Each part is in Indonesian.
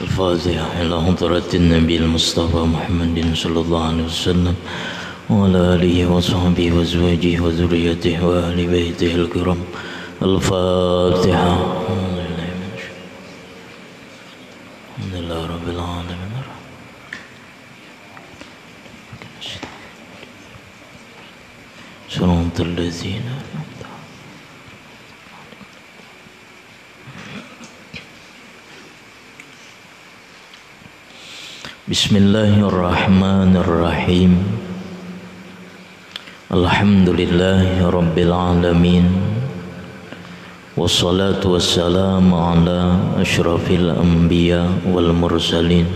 الفاتحة إلى حضرة النبي المصطفى محمد صلى الله عليه وسلم وعلى آله وصحبه وأزواجه وذريته وأهل بيته الكرام. الفاتحة. الحمد لله رب العالمين. صراط الذين بسم الله الرحمن الرحيم. الحمد لله رب العالمين. والصلاة والسلام على أشرف الأنبياء والمرسلين.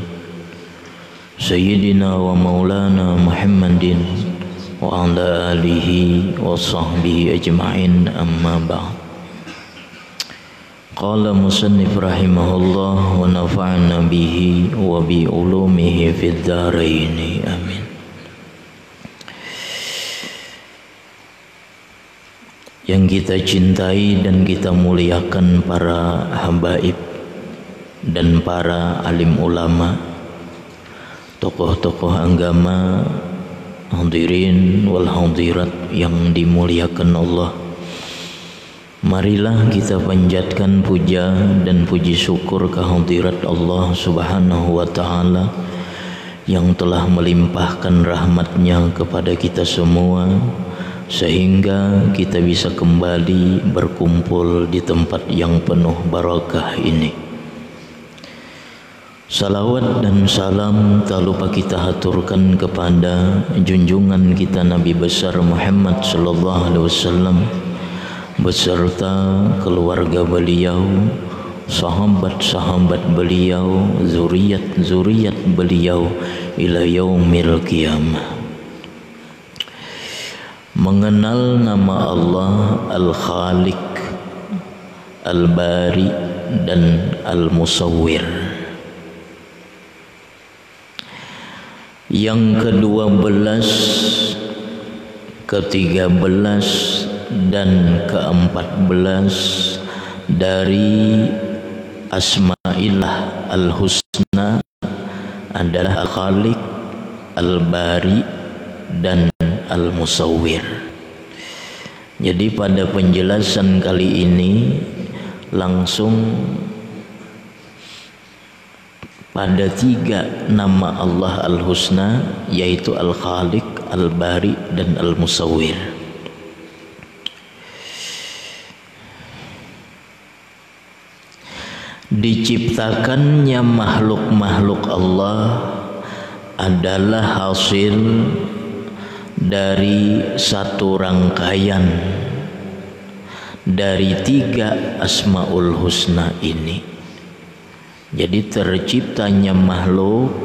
سيدنا ومولانا محمد وعلى آله وصحبه أجمعين. أما بعد. Qala musannif rahimahullah wa nafa'na bihi wa bi ulumihi fid dharain. Amin. Yang kita cintai dan kita muliakan para habaib dan para alim ulama, tokoh-tokoh agama, hadirin wal hadirat yang dimuliakan Allah Marilah kita panjatkan puja dan puji syukur kehadirat Allah Subhanahu wa taala yang telah melimpahkan rahmatnya kepada kita semua sehingga kita bisa kembali berkumpul di tempat yang penuh barakah ini. Salawat dan salam tak lupa kita haturkan kepada junjungan kita Nabi besar Muhammad sallallahu alaihi wasallam beserta keluarga beliau, sahabat-sahabat beliau, zuriat-zuriat beliau ila yaumil qiyamah. Mengenal nama Allah Al-Khaliq, Al-Bari dan Al-Musawwir. Yang kedua belas, ketiga belas, dan keempat belas dari Asma'illah Al-Husna adalah Al-Khaliq, Al-Bari dan Al-Musawwir. Jadi pada penjelasan kali ini langsung pada tiga nama Allah Al-Husna yaitu Al-Khaliq, Al-Bari dan Al-Musawwir. Diciptakannya makhluk-makhluk Allah adalah hasil dari satu rangkaian dari tiga asmaul husna ini. Jadi terciptanya makhluk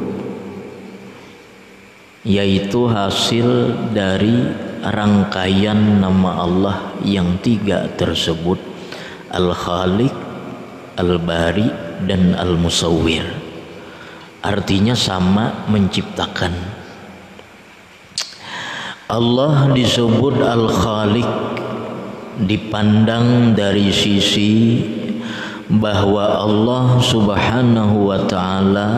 yaitu hasil dari rangkaian nama Allah yang tiga tersebut. Al-Khaliq Al-Bari dan Al-Musawwir artinya sama menciptakan Allah disebut Al-Khaliq dipandang dari sisi bahwa Allah Subhanahu wa taala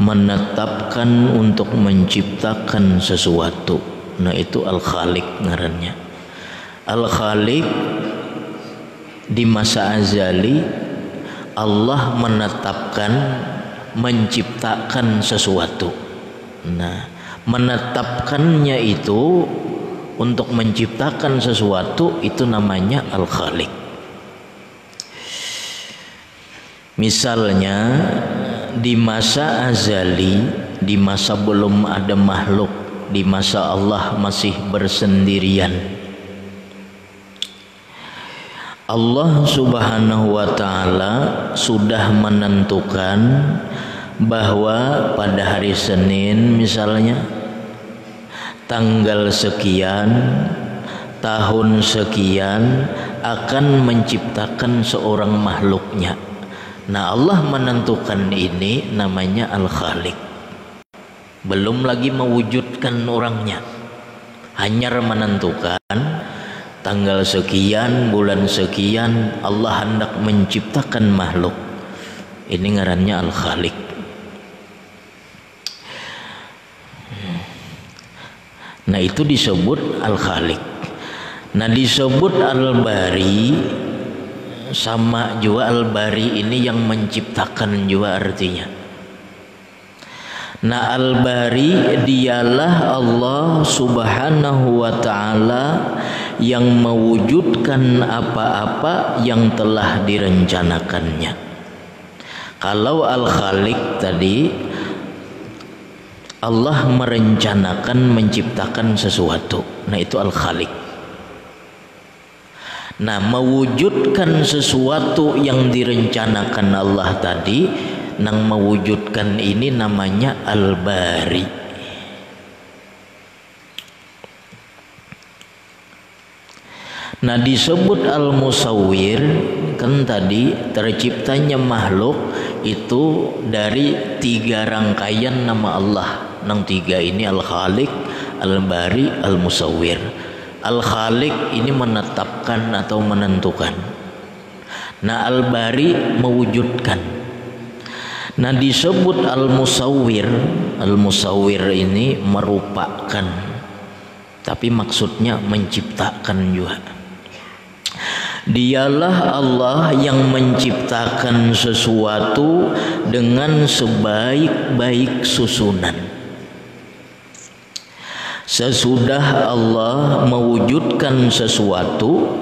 menetapkan untuk menciptakan sesuatu. Nah, itu Al-Khaliq ngarannya. Al-Khaliq di masa azali Allah menetapkan menciptakan sesuatu. Nah, menetapkannya itu untuk menciptakan sesuatu itu namanya Al-Khaliq. Misalnya di masa azali, di masa belum ada makhluk, di masa Allah masih bersendirian Allah Subhanahu wa taala sudah menentukan bahwa pada hari Senin misalnya tanggal sekian tahun sekian akan menciptakan seorang makhluknya. Nah, Allah menentukan ini namanya Al-Khaliq. Belum lagi mewujudkan orangnya. Hanya menentukan tanggal sekian bulan sekian Allah hendak menciptakan makhluk. Ini ngarannya Al-Khaliq. Nah itu disebut Al-Khaliq. Nah disebut Al-Bari Sama juga Al-Bari ini yang menciptakan juga artinya. Nah Al-Bari dialah Allah subhanahu wa ta'ala Yang mewujudkan apa-apa yang telah direncanakannya Kalau Al-Khaliq tadi Allah merencanakan menciptakan sesuatu. Nah, itu Al-Khaliq. Nah, mewujudkan sesuatu yang direncanakan Allah tadi, nang mewujudkan ini namanya Al-Bari. Nah disebut al-musawwir kan tadi terciptanya makhluk itu dari tiga rangkaian nama Allah. Nang tiga ini al-khaliq, al-bari, al-musawwir. Al-khaliq ini menetapkan atau menentukan. Nah al-bari mewujudkan. Nah disebut al-musawwir, al-musawwir ini merupakan tapi maksudnya menciptakan juga. Dialah Allah yang menciptakan sesuatu dengan sebaik-baik susunan. Sesudah Allah mewujudkan sesuatu,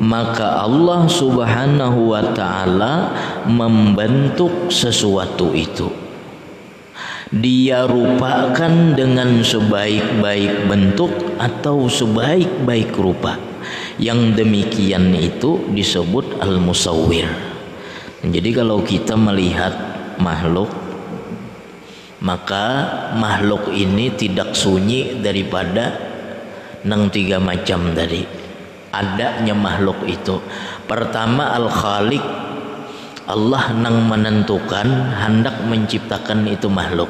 maka Allah Subhanahu wa taala membentuk sesuatu itu. Dia rupakan dengan sebaik-baik bentuk atau sebaik-baik rupa yang demikian itu disebut al-musawwir. Jadi kalau kita melihat makhluk maka makhluk ini tidak sunyi daripada nang tiga macam tadi. Adanya makhluk itu. Pertama al-khaliq Allah nang menentukan hendak menciptakan itu makhluk.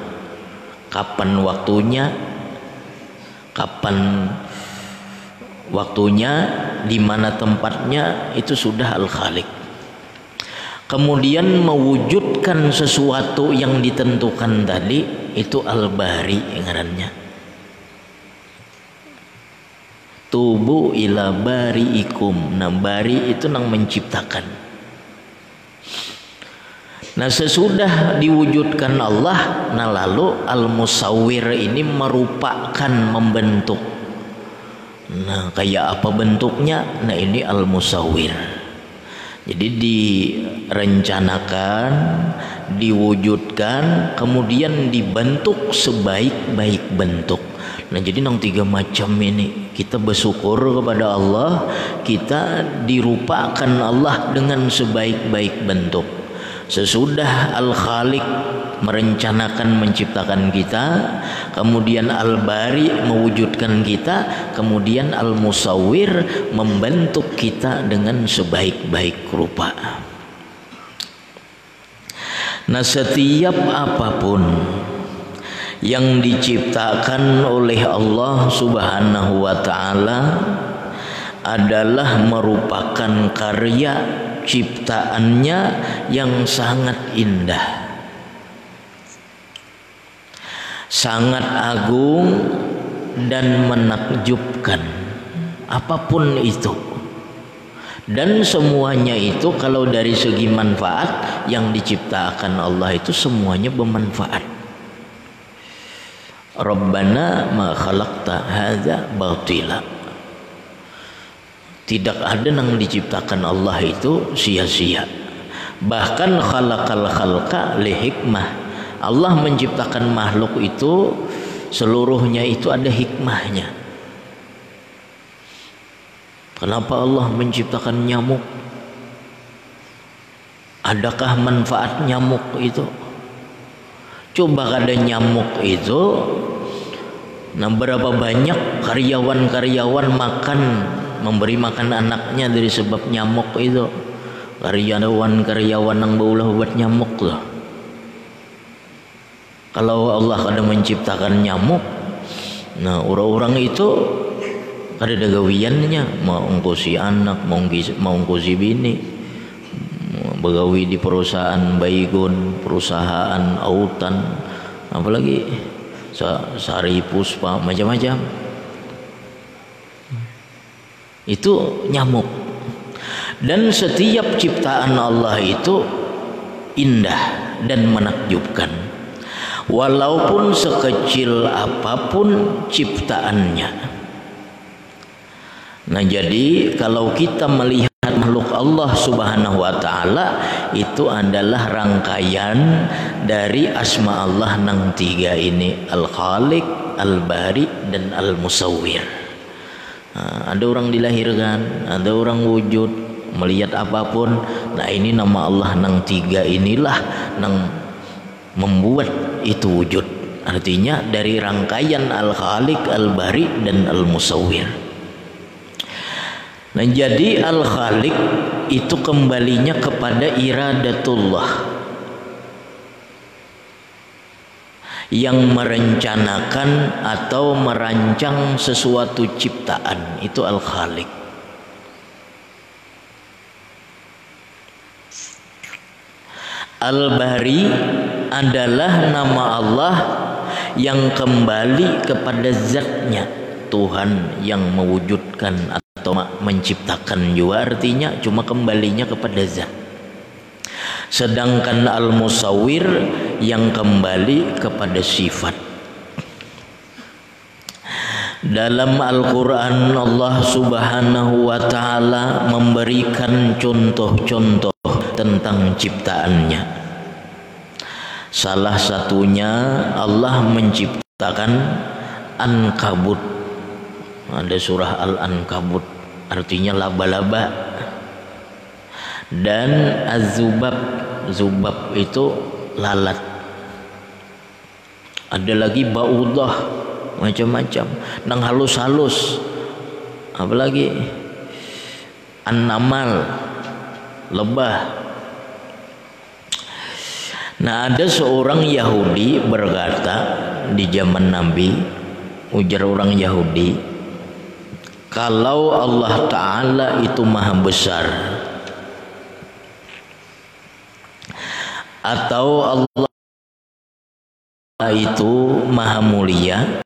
Kapan waktunya? Kapan waktunya di mana tempatnya itu sudah al khaliq kemudian mewujudkan sesuatu yang ditentukan tadi itu al-bari ngarannya tubuh ila bariikum. Nah bari itu nang menciptakan. Nah sesudah diwujudkan Allah Nah lalu al-musawwir ini merupakan membentuk Nah, kayak apa bentuknya? Nah, ini al-musawwir. Jadi direncanakan, diwujudkan, kemudian dibentuk sebaik-baik bentuk. Nah, jadi nang tiga macam ini kita bersyukur kepada Allah, kita dirupakan Allah dengan sebaik-baik bentuk. Sesudah Al-Khaliq merencanakan menciptakan kita, kemudian Al-Bari mewujudkan kita, kemudian Al-Musawwir membentuk kita dengan sebaik-baik rupa. Nah, setiap apa pun yang diciptakan oleh Allah Subhanahu wa taala adalah merupakan karya ciptaannya yang sangat indah. sangat agung dan menakjubkan. Apa pun itu. Dan semuanya itu kalau dari segi manfaat yang diciptakan Allah itu semuanya bermanfaat. Rabbana ma khalaqta hadza batila tidak ada yang diciptakan Allah itu sia-sia bahkan khalaqal khalqa li hikmah Allah menciptakan makhluk itu seluruhnya itu ada hikmahnya. Kenapa Allah menciptakan nyamuk? Adakah manfaat nyamuk itu? Coba ada nyamuk itu Nah berapa banyak karyawan-karyawan makan Memberi makan anaknya dari sebab nyamuk itu. Karyawan-karyawan yang baulah buat nyamuk tuh kalau Allah ada menciptakan nyamuk nah orang-orang itu ada dagawiannya. Mau ngkusi anak mau ngkusi bini. Begawi di perusahaan Baygon, perusahaan Autan, apalagi Sari Puspa, macam-macam. Itu nyamuk. Dan setiap ciptaan Allah itu indah dan menakjubkan. Walaupun sekecil apa pun ciptaannya. Nah, jadi kalau kita melihat makhluk Allah Subhanahu wa taala itu adalah rangkaian dari asma Allah nang tiga ini Al-Khaliq, Al-Bari dan Al-Musawwir. Nah, ada orang dilahirkan, ada orang wujud, melihat apa pun. Nah, ini nama Allah nang tiga inilah nang membuat itu wujud. Artinya dari rangkaian Al-Khaliq, Al-Bari dan Al-Musawwir. Nah jadi Al-Khaliq itu kembalinya kepada iradatullah yang merencanakan atau merancang sesuatu ciptaan. Itu Al-Khaliq. Al-Bari adalah nama Allah yang kembali kepada zatnya Tuhan yang mewujudkan atau menciptakan. Juga artinya cuma kembalinya kepada zat sedangkan al-musawwir yang kembali kepada sifat. Dalam Al-Quran Allah subhanahu wa ta'ala memberikan contoh-contoh tentang ciptaannya. Salah satunya Allah menciptakan ankabut. Ada surah Al-Ankabut artinya laba-laba dan azubab zubab itu lalat. Ada lagi baudah macam-macam. Nang halus-halus. Apalagi an-namal lebah. Nah ada seorang Yahudi berkata di zaman Nabi ujar orang Yahudi kalau Allah Ta'ala itu maha besar atau Allah itu maha mulia?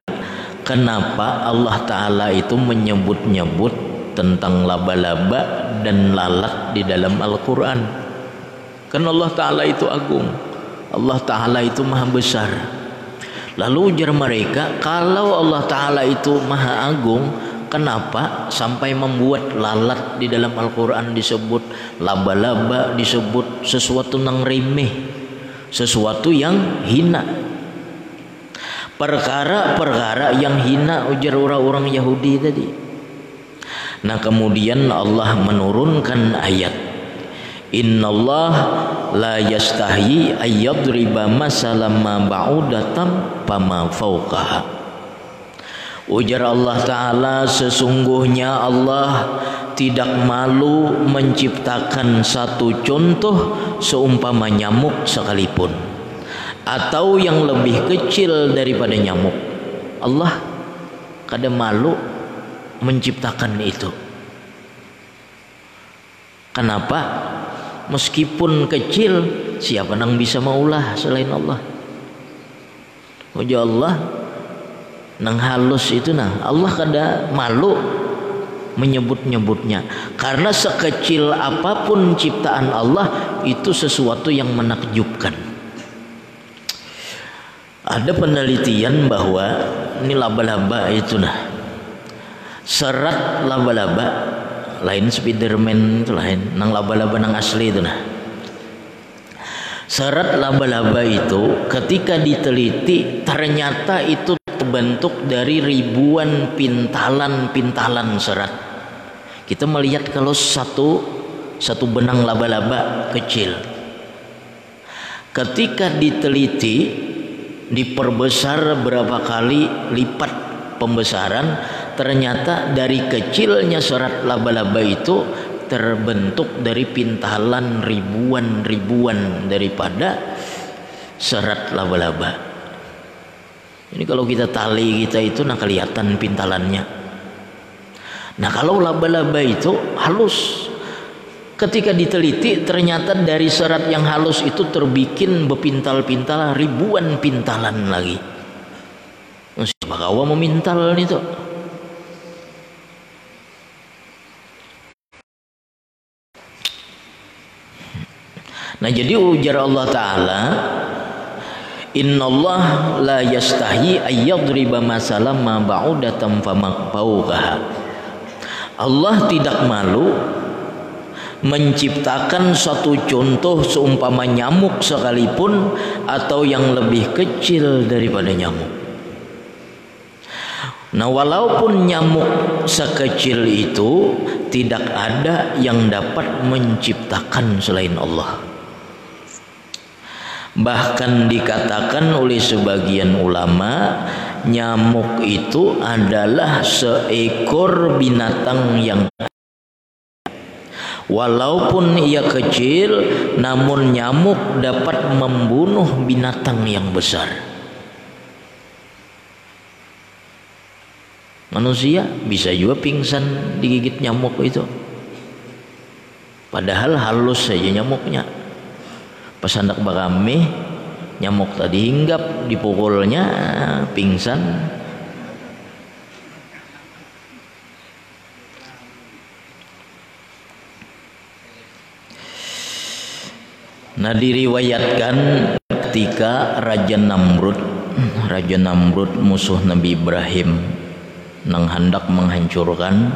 Kenapa Allah Ta'ala itu menyebut-nyebut tentang laba-laba dan lalat di dalam Al-Quran? Kan Allah Ta'ala itu agung. Allah Ta'ala itu maha besar. Lalu ujar mereka kalau Allah Ta'ala itu maha agung Kenapa sampai membuat lalat di dalam Al-Quran disebut laba-laba disebut sesuatu yang remeh, sesuatu yang hina. Perkara-perkara yang hina ujar orang-orang Yahudi tadi. Nah kemudian Allah menurunkan ayat Inna Allah la yastahi ayyadriba masalam ma ba'udatam pama Ujar Allah Ta'ala sesungguhnya Allah tidak malu menciptakan satu contoh seumpama nyamuk sekalipun atau yang lebih kecil daripada nyamuk. Allah kada malu menciptakan itu. Kenapa? Meskipun kecil, siapa yang bisa maulah selain Allah? Ujar Allah nang halus itu nah Allah kada malu menyebut-nyebutnya. Karena sekecil apa pun ciptaan Allah itu sesuatu yang menakjubkan. Ada penelitian bahwa ini laba-laba itu nah serat laba-laba lain Spiderman itu lain nang laba-laba nang asli itu nah. Serat laba-laba itu ketika diteliti ternyata itu terbentuk dari ribuan pintalan-pintalan serat. Kita melihat kalau satu satu benang laba-laba kecil. Ketika diteliti diperbesar berapa kali lipat pembesaran, ternyata dari kecilnya serat laba-laba itu terbentuk dari pintalan ribuan-ribuan daripada serat laba-laba. Ini kalau kita tali kita itu nah kelihatan pintalannya. Nah kalau laba-laba itu halus. Ketika diteliti ternyata dari serat yang halus itu terbikin bepintal-pintal ribuan pintalan lagi. Siapa kawa memintal itu Nah jadi ujar Allah Ta'ala Inna Allah la yastahi ayyadriba masalam ma ba'udatan Allah tidak malu menciptakan satu contoh seumpama nyamuk sekalipun atau yang lebih kecil daripada nyamuk. Nah, walaupun nyamuk sekecil itu tidak ada yang dapat menciptakan selain Allah. Bahkan dikatakan oleh sebagian ulama nyamuk itu adalah seekor binatang yang Walaupun ia kecil namun nyamuk dapat membunuh binatang yang besar. Manusia bisa juga pingsan digigit nyamuk itu. Padahal halus saja nyamuknya pas hendak berame nyamuk tadi hinggap dipukulnya pingsan Nah diriwayatkan ketika Raja Namrud Raja Namrud musuh Nabi Ibrahim nang hendak menghancurkan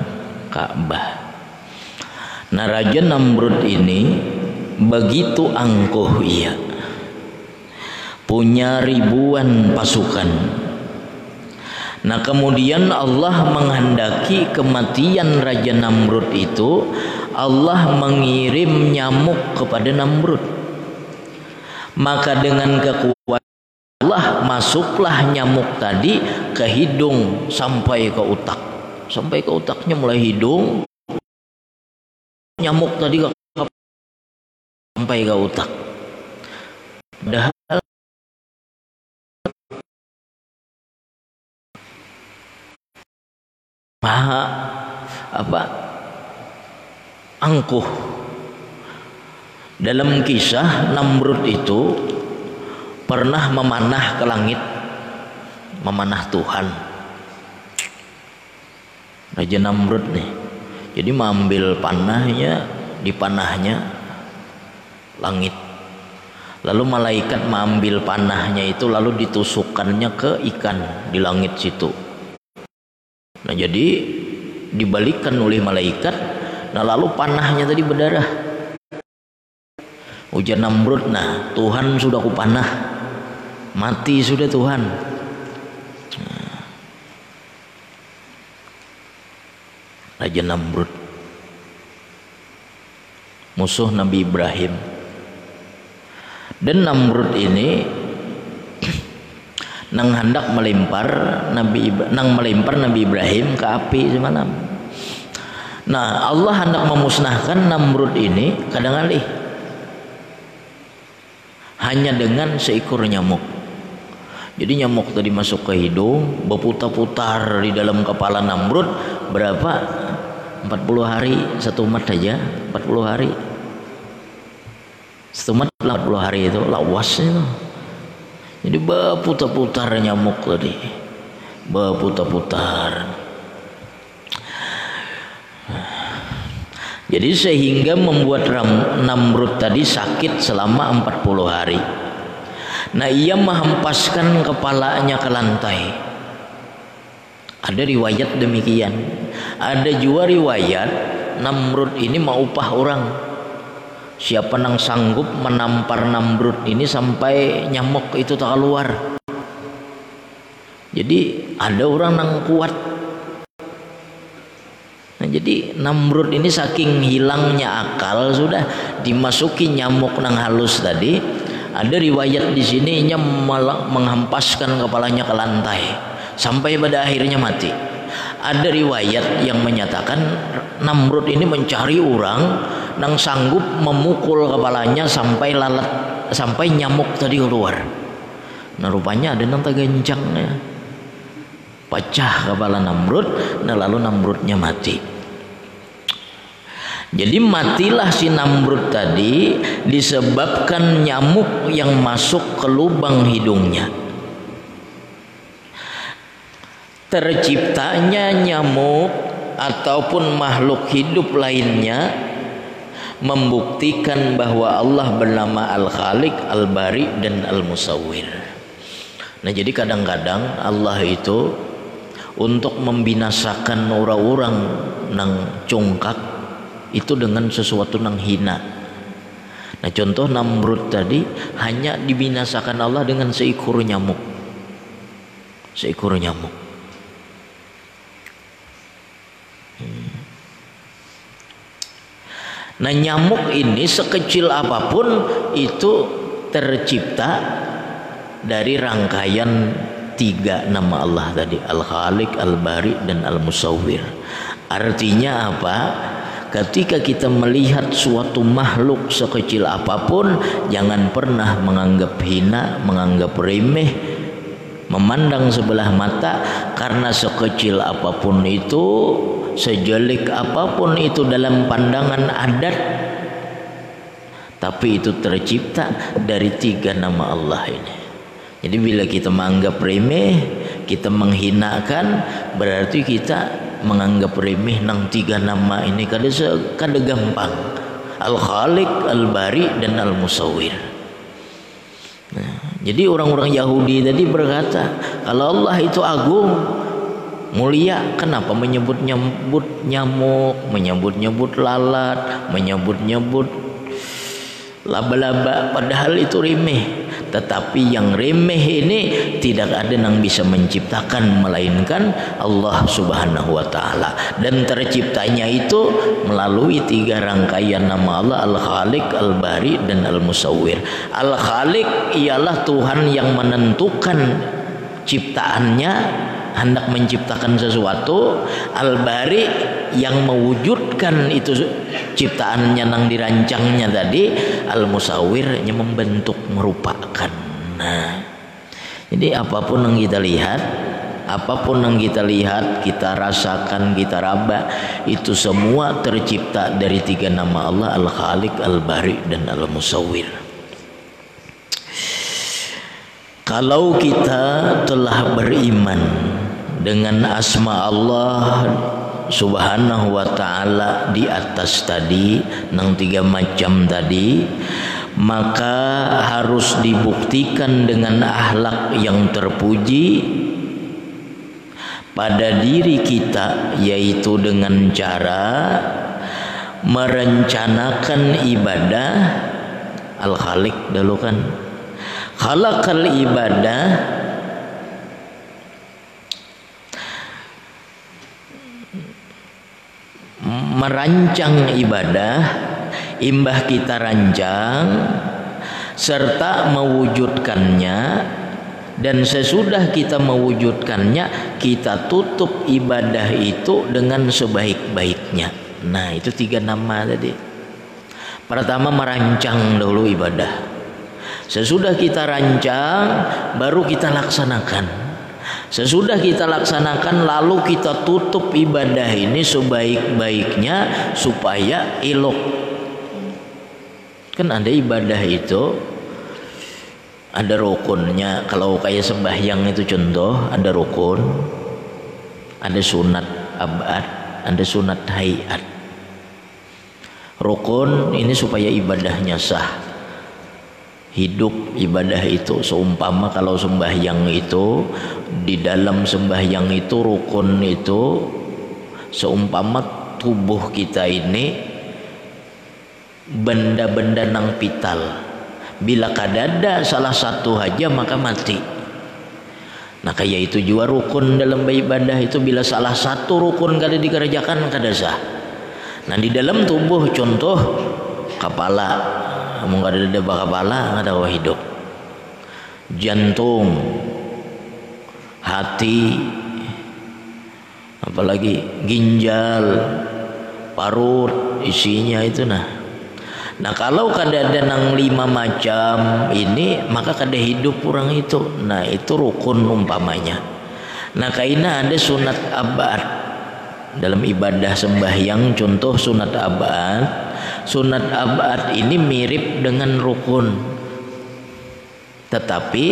Ka'bah. Nah Raja Namrud ini begitu angkuh ia. Punya ribuan pasukan. Nah kemudian Allah menghendaki kematian Raja Namrud itu Allah mengirim nyamuk kepada Namrud. Maka dengan kekuatan Allah masuklah nyamuk tadi ke hidung sampai ke otak sampai ke otaknya mulai hidung. Nyamuk tadi ke sampai ke otak. Padahal maha apa? Angkuh. Dalam kisah Namrud itu pernah memanah ke langit memanah Tuhan. Raja Namrud nih jadi mengambil panahnya di panahnya langit. Lalu malaikat mengambil panahnya itu lalu ditusukkannya ke ikan di langit situ. Nah jadi dibalikkan oleh malaikat. Nah lalu panahnya tadi berdarah. Ujar Namrud. Nah Tuhan sudah ku panah mati sudah Tuhan. Nah. Raja Namrud. Musuh Nabi Ibrahim dan Namrud ini nang hendak melempar Nabi nang melempar Nabi Ibrahim ke api semalam. Nah, Allah hendak memusnahkan Namrud ini kadang kali hanya dengan seekor nyamuk. Jadi nyamuk tadi masuk ke hidung, berputar-putar di dalam kepala Namrud berapa? 40 hari satu umat saja, 40 hari. Setemat 40 hari itu lawas itu. Jadi berputar-putar nyamuk tadi. Berputar-putar. Jadi sehingga membuat Namrud tadi sakit selama 40 hari. Nah ia menghempaskan kepalanya ke lantai. Ada riwayat demikian. Ada juga riwayat Namrud ini mau upah orang siapa yang sanggup menampar Namrud ini sampai nyamuk itu tak keluar? Jadi ada orang yang kuat. Nah, jadi Namrud ini saking hilangnya akal sudah dimasuki nyamuk nang halus tadi. Ada riwayat di sini nya menghempaskan kepalanya ke lantai. Sampai pada akhirnya mati ada riwayat yang menyatakan Namrud ini mencari orang nang sanggup memukul kepalanya sampai lalat sampai nyamuk tadi keluar. Nah rupanya ada nang gancang ya. Pecah kepala Namrud nah lalu Namrudnya mati. Jadi matilah si Namrud tadi disebabkan nyamuk yang masuk ke lubang hidungnya. Terciptanya nyamuk ataupun makhluk hidup lainnya membuktikan bahwa Allah bernama Al-Khaliq, Al-Bari dan Al-Musawwir. Nah, jadi kadang-kadang Allah itu untuk membinasakan orang-orang nang cungkak itu dengan sesuatu yang hina. Nah contoh Namrud tadi hanya dibinasakan Allah dengan seekor nyamuk. Seekor nyamuk. Nah nyamuk ini sekecil apa pun itu tercipta dari rangkaian tiga nama Allah tadi Al-Khaliq, Al-Bari dan Al-Musawwir. Artinya apa? Ketika kita melihat suatu makhluk sekecil apa pun, jangan pernah menganggap hina, menganggap remeh, memandang sebelah mata karena sekecil apa pun itu, sejelik apa pun itu dalam pandangan adat tapi itu tercipta dari tiga nama Allah ini. Jadi bila kita menganggap remeh, kita menghinakan, berarti kita menganggap remeh nang tiga nama ini kada kada gampang al khaliq al bari dan al musawwir nah, jadi orang-orang Yahudi tadi berkata kalau Allah itu agung mulia. Kenapa menyebut-nyebut nyamuk menyebut-nyebut lalat menyebut-nyebut laba-laba? Padahal itu remeh. Tetapi yang remeh ini tidak ada yang bisa menciptakan melainkan Allah Subhanahu wa taala. Dan terciptanya itu melalui tiga rangkaian nama Allah Al-Khaliq, Al-Bari dan Al-Musawwir. Al-Khaliq ialah Tuhan yang menentukan ciptaannya hendak menciptakan sesuatu al-bari yang mewujudkan itu ciptaannya yang dirancangnya tadi al-musawwirnya membentuk merupakan nah jadi apa pun yang kita lihat apa pun yang kita lihat kita rasakan kita raba itu semua tercipta dari tiga nama Allah al-khaliq al-bari dan al-musawwir kalau kita telah beriman dengan asma Allah subhanahu wa ta'ala di atas tadi nang tiga macam tadi maka harus dibuktikan dengan akhlak yang terpuji pada diri kita yaitu dengan cara merencanakan ibadah. Al-khaliq dulu kan khalaqal ibadah. Merancang ibadah. Imbah kita rancang. Serta mewujudkannya. Dan sesudah kita mewujudkannya kita tutup ibadah itu dengan sebaik-baiknya. Nah itu tiga nama tadi. Pertama merancang dulu ibadah sesudah kita rancang baru kita laksanakan Sesudah kita laksanakan lalu kita tutup ibadah ini sebaik-baiknya supaya elok. Kan ada ibadah itu ada rukunnya. Kalau kayak sembahyang itu contoh ada rukun, ada sunat abad, ada sunat hayat. Rukun ini supaya ibadahnya sah hidup ibadah itu seumpama kalau sembahyang itu di dalam sembahyang itu rukun itu seumpama tubuh kita ini benda-benda nang pital. Bila kadada salah satu aja maka mati. Nah kayak itu juga rukun dalam ibadah itu bila salah satu rukun kada dikerjakan kada sah nah di dalam tubuh contoh kepala nggak ada nggak ada hidup. Jantung hati apalagi ginjal parut isinya itu nah. Nah kalau kada ada nang lima macam ini maka kada hidup kurang itu. Nah itu rukun umpamanya. Nah kaina ada sunat abad dalam ibadah sembahyang contoh sunat abad sunat abad ini mirip dengan rukun. Tetapi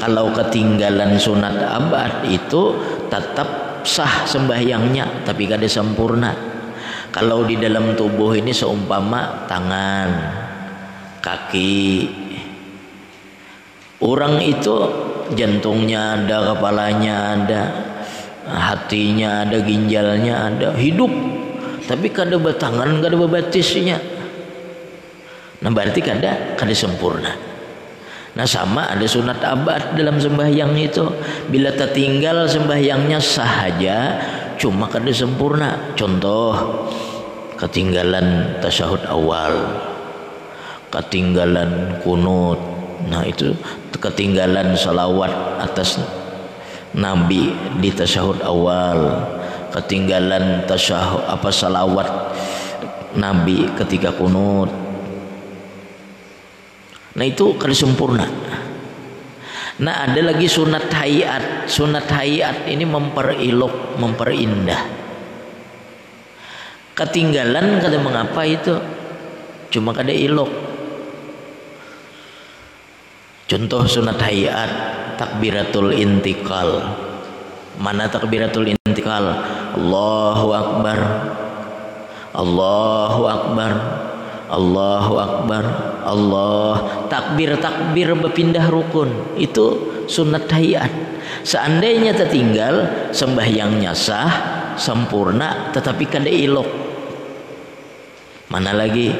kalau ketinggalan sunat abad itu tetap sah sembahyangnya tapi kada sempurna. Kalau di dalam tubuh ini seumpama tangan kaki. Orang itu jantungnya ada kepalanya ada hatinya ada ginjalnya ada hidup. Tapi kada batangan kada babatisnya. Nah berarti kada kada sempurna. Nah sama ada sunat abad dalam sembahyang itu. Bila tertinggal sembahyangnya sahaja cuma kada sempurna. Contoh ketinggalan tasyahud awal ketinggalan kunut. Nah itu ketinggalan salawat atas Nabi di tasyahud awal. Ketinggalan tasyahud apa salawat Nabi ketika kunut. Nah itu kan sempurna. Nah ada lagi sunat hayat. Sunat hayat ini memperilok memperindah. Ketinggalan kata mengapa itu? Cuma kada ilok contoh sunat hayat takbiratul intikal? Mana takbiratul intikal? Allahu akbar. Allahu akbar. Allahu akbar. Allah. Takbir takbir berpindah rukun. Itu sunat hayat seandainya tertinggal sembahyangnya sah sempurna tetapi kada ilok mana lagi?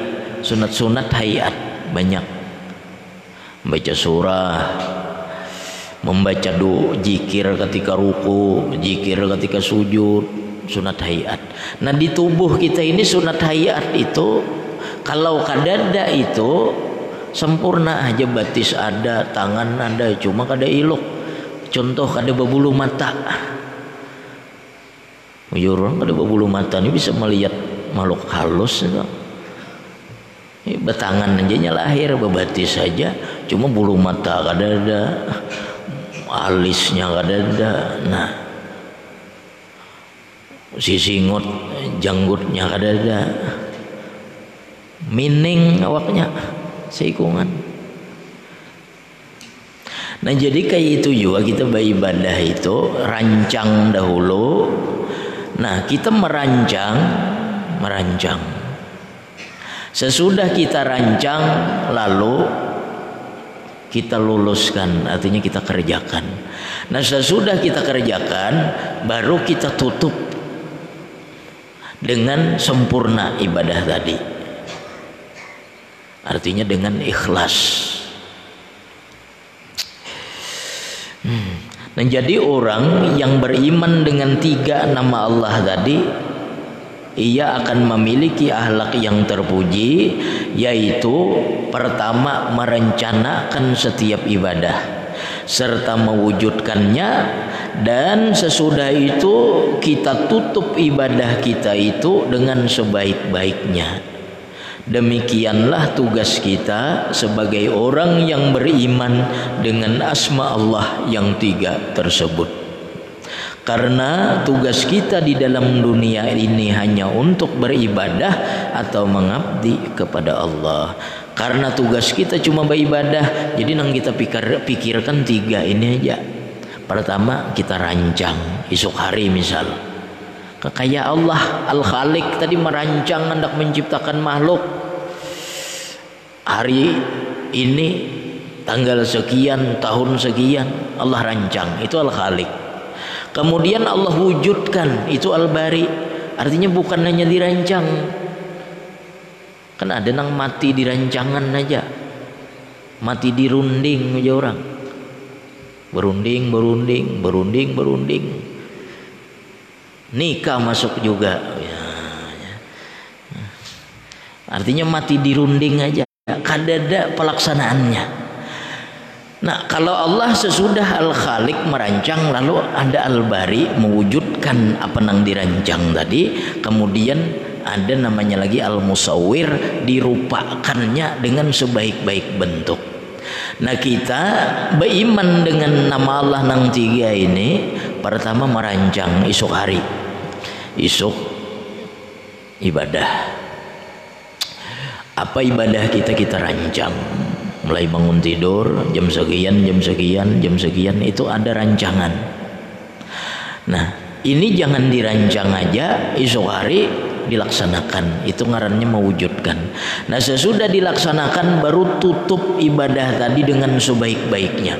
Sunat-sunat hayat banyak. Baca surah membaca do jikir ketika ruku jikir ketika sujud sunat hayat. Nah di tubuh kita ini sunat hayat itu kalau kadada itu sempurna aja batis ada tangan ada cuma kada ilok contoh kada berbulu mata. Mujur kada berbulu mata ini bisa melihat makhluk halus itu. Betangan aja lahir bebatis saja cuma bulu mata kada ada alisnya kada ada. Nah si singut janggutnya kada ada. Mining awaknya seikungan. Nah jadi kayak itu juga kita beribadah itu rancang dahulu. Nah kita merancang merancang. Sesudah kita rancang lalu kita luluskan artinya kita kerjakan. Nah sesudah kita kerjakan baru kita tutup dengan sempurna ibadah tadi. Artinya dengan ikhlas. Hmm. nah jadi orang yang beriman dengan tiga nama Allah tadi ia akan memiliki ahlak yang terpuji yaitu pertama merencanakan setiap ibadah serta mewujudkannya dan sesudah itu kita tutup ibadah kita itu dengan sebaik-baiknya. Demikianlah tugas kita sebagai orang yang beriman dengan asma Allah yang tiga tersebut karena tugas kita di dalam dunia ini hanya untuk beribadah atau mengabdi kepada Allah. Karena tugas kita cuma beribadah jadi nang kita pikir, pikirkan tiga ini aja. Pertama kita rancang esok hari misal. Kekaya Allah Al Khalik tadi merancang hendak menciptakan makhluk. Hari ini tanggal sekian tahun sekian Allah rancang. Itu Al Khalik Kemudian Allah wujudkan itu al-bari. Artinya bukan hanya dirancang. Kan ada nang mati di rancangan aja. Mati dirunding aja orang. Berunding, berunding, berunding, berunding. Nikah masuk juga. Ya, ya. Artinya mati dirunding aja. Kadada pelaksanaannya. Nah, kalau Allah sesudah Al-Khaliq merancang lalu ada Al-Bari mewujudkan apa yang dirancang tadi, kemudian ada namanya lagi Al-Musawwir dirupakannya dengan sebaik-baik bentuk. Nah, kita beriman dengan nama Allah nang tiga ini pertama merancang esok hari. isuk ibadah apa ibadah kita kita rancang mulai bangun tidur jam sekian jam sekian jam sekian itu ada rancangan. Nah ini jangan dirancang aja esok hari dilaksanakan. Itu ngarannya mewujudkan. Nah sesudah dilaksanakan baru tutup ibadah tadi dengan sebaik-baiknya.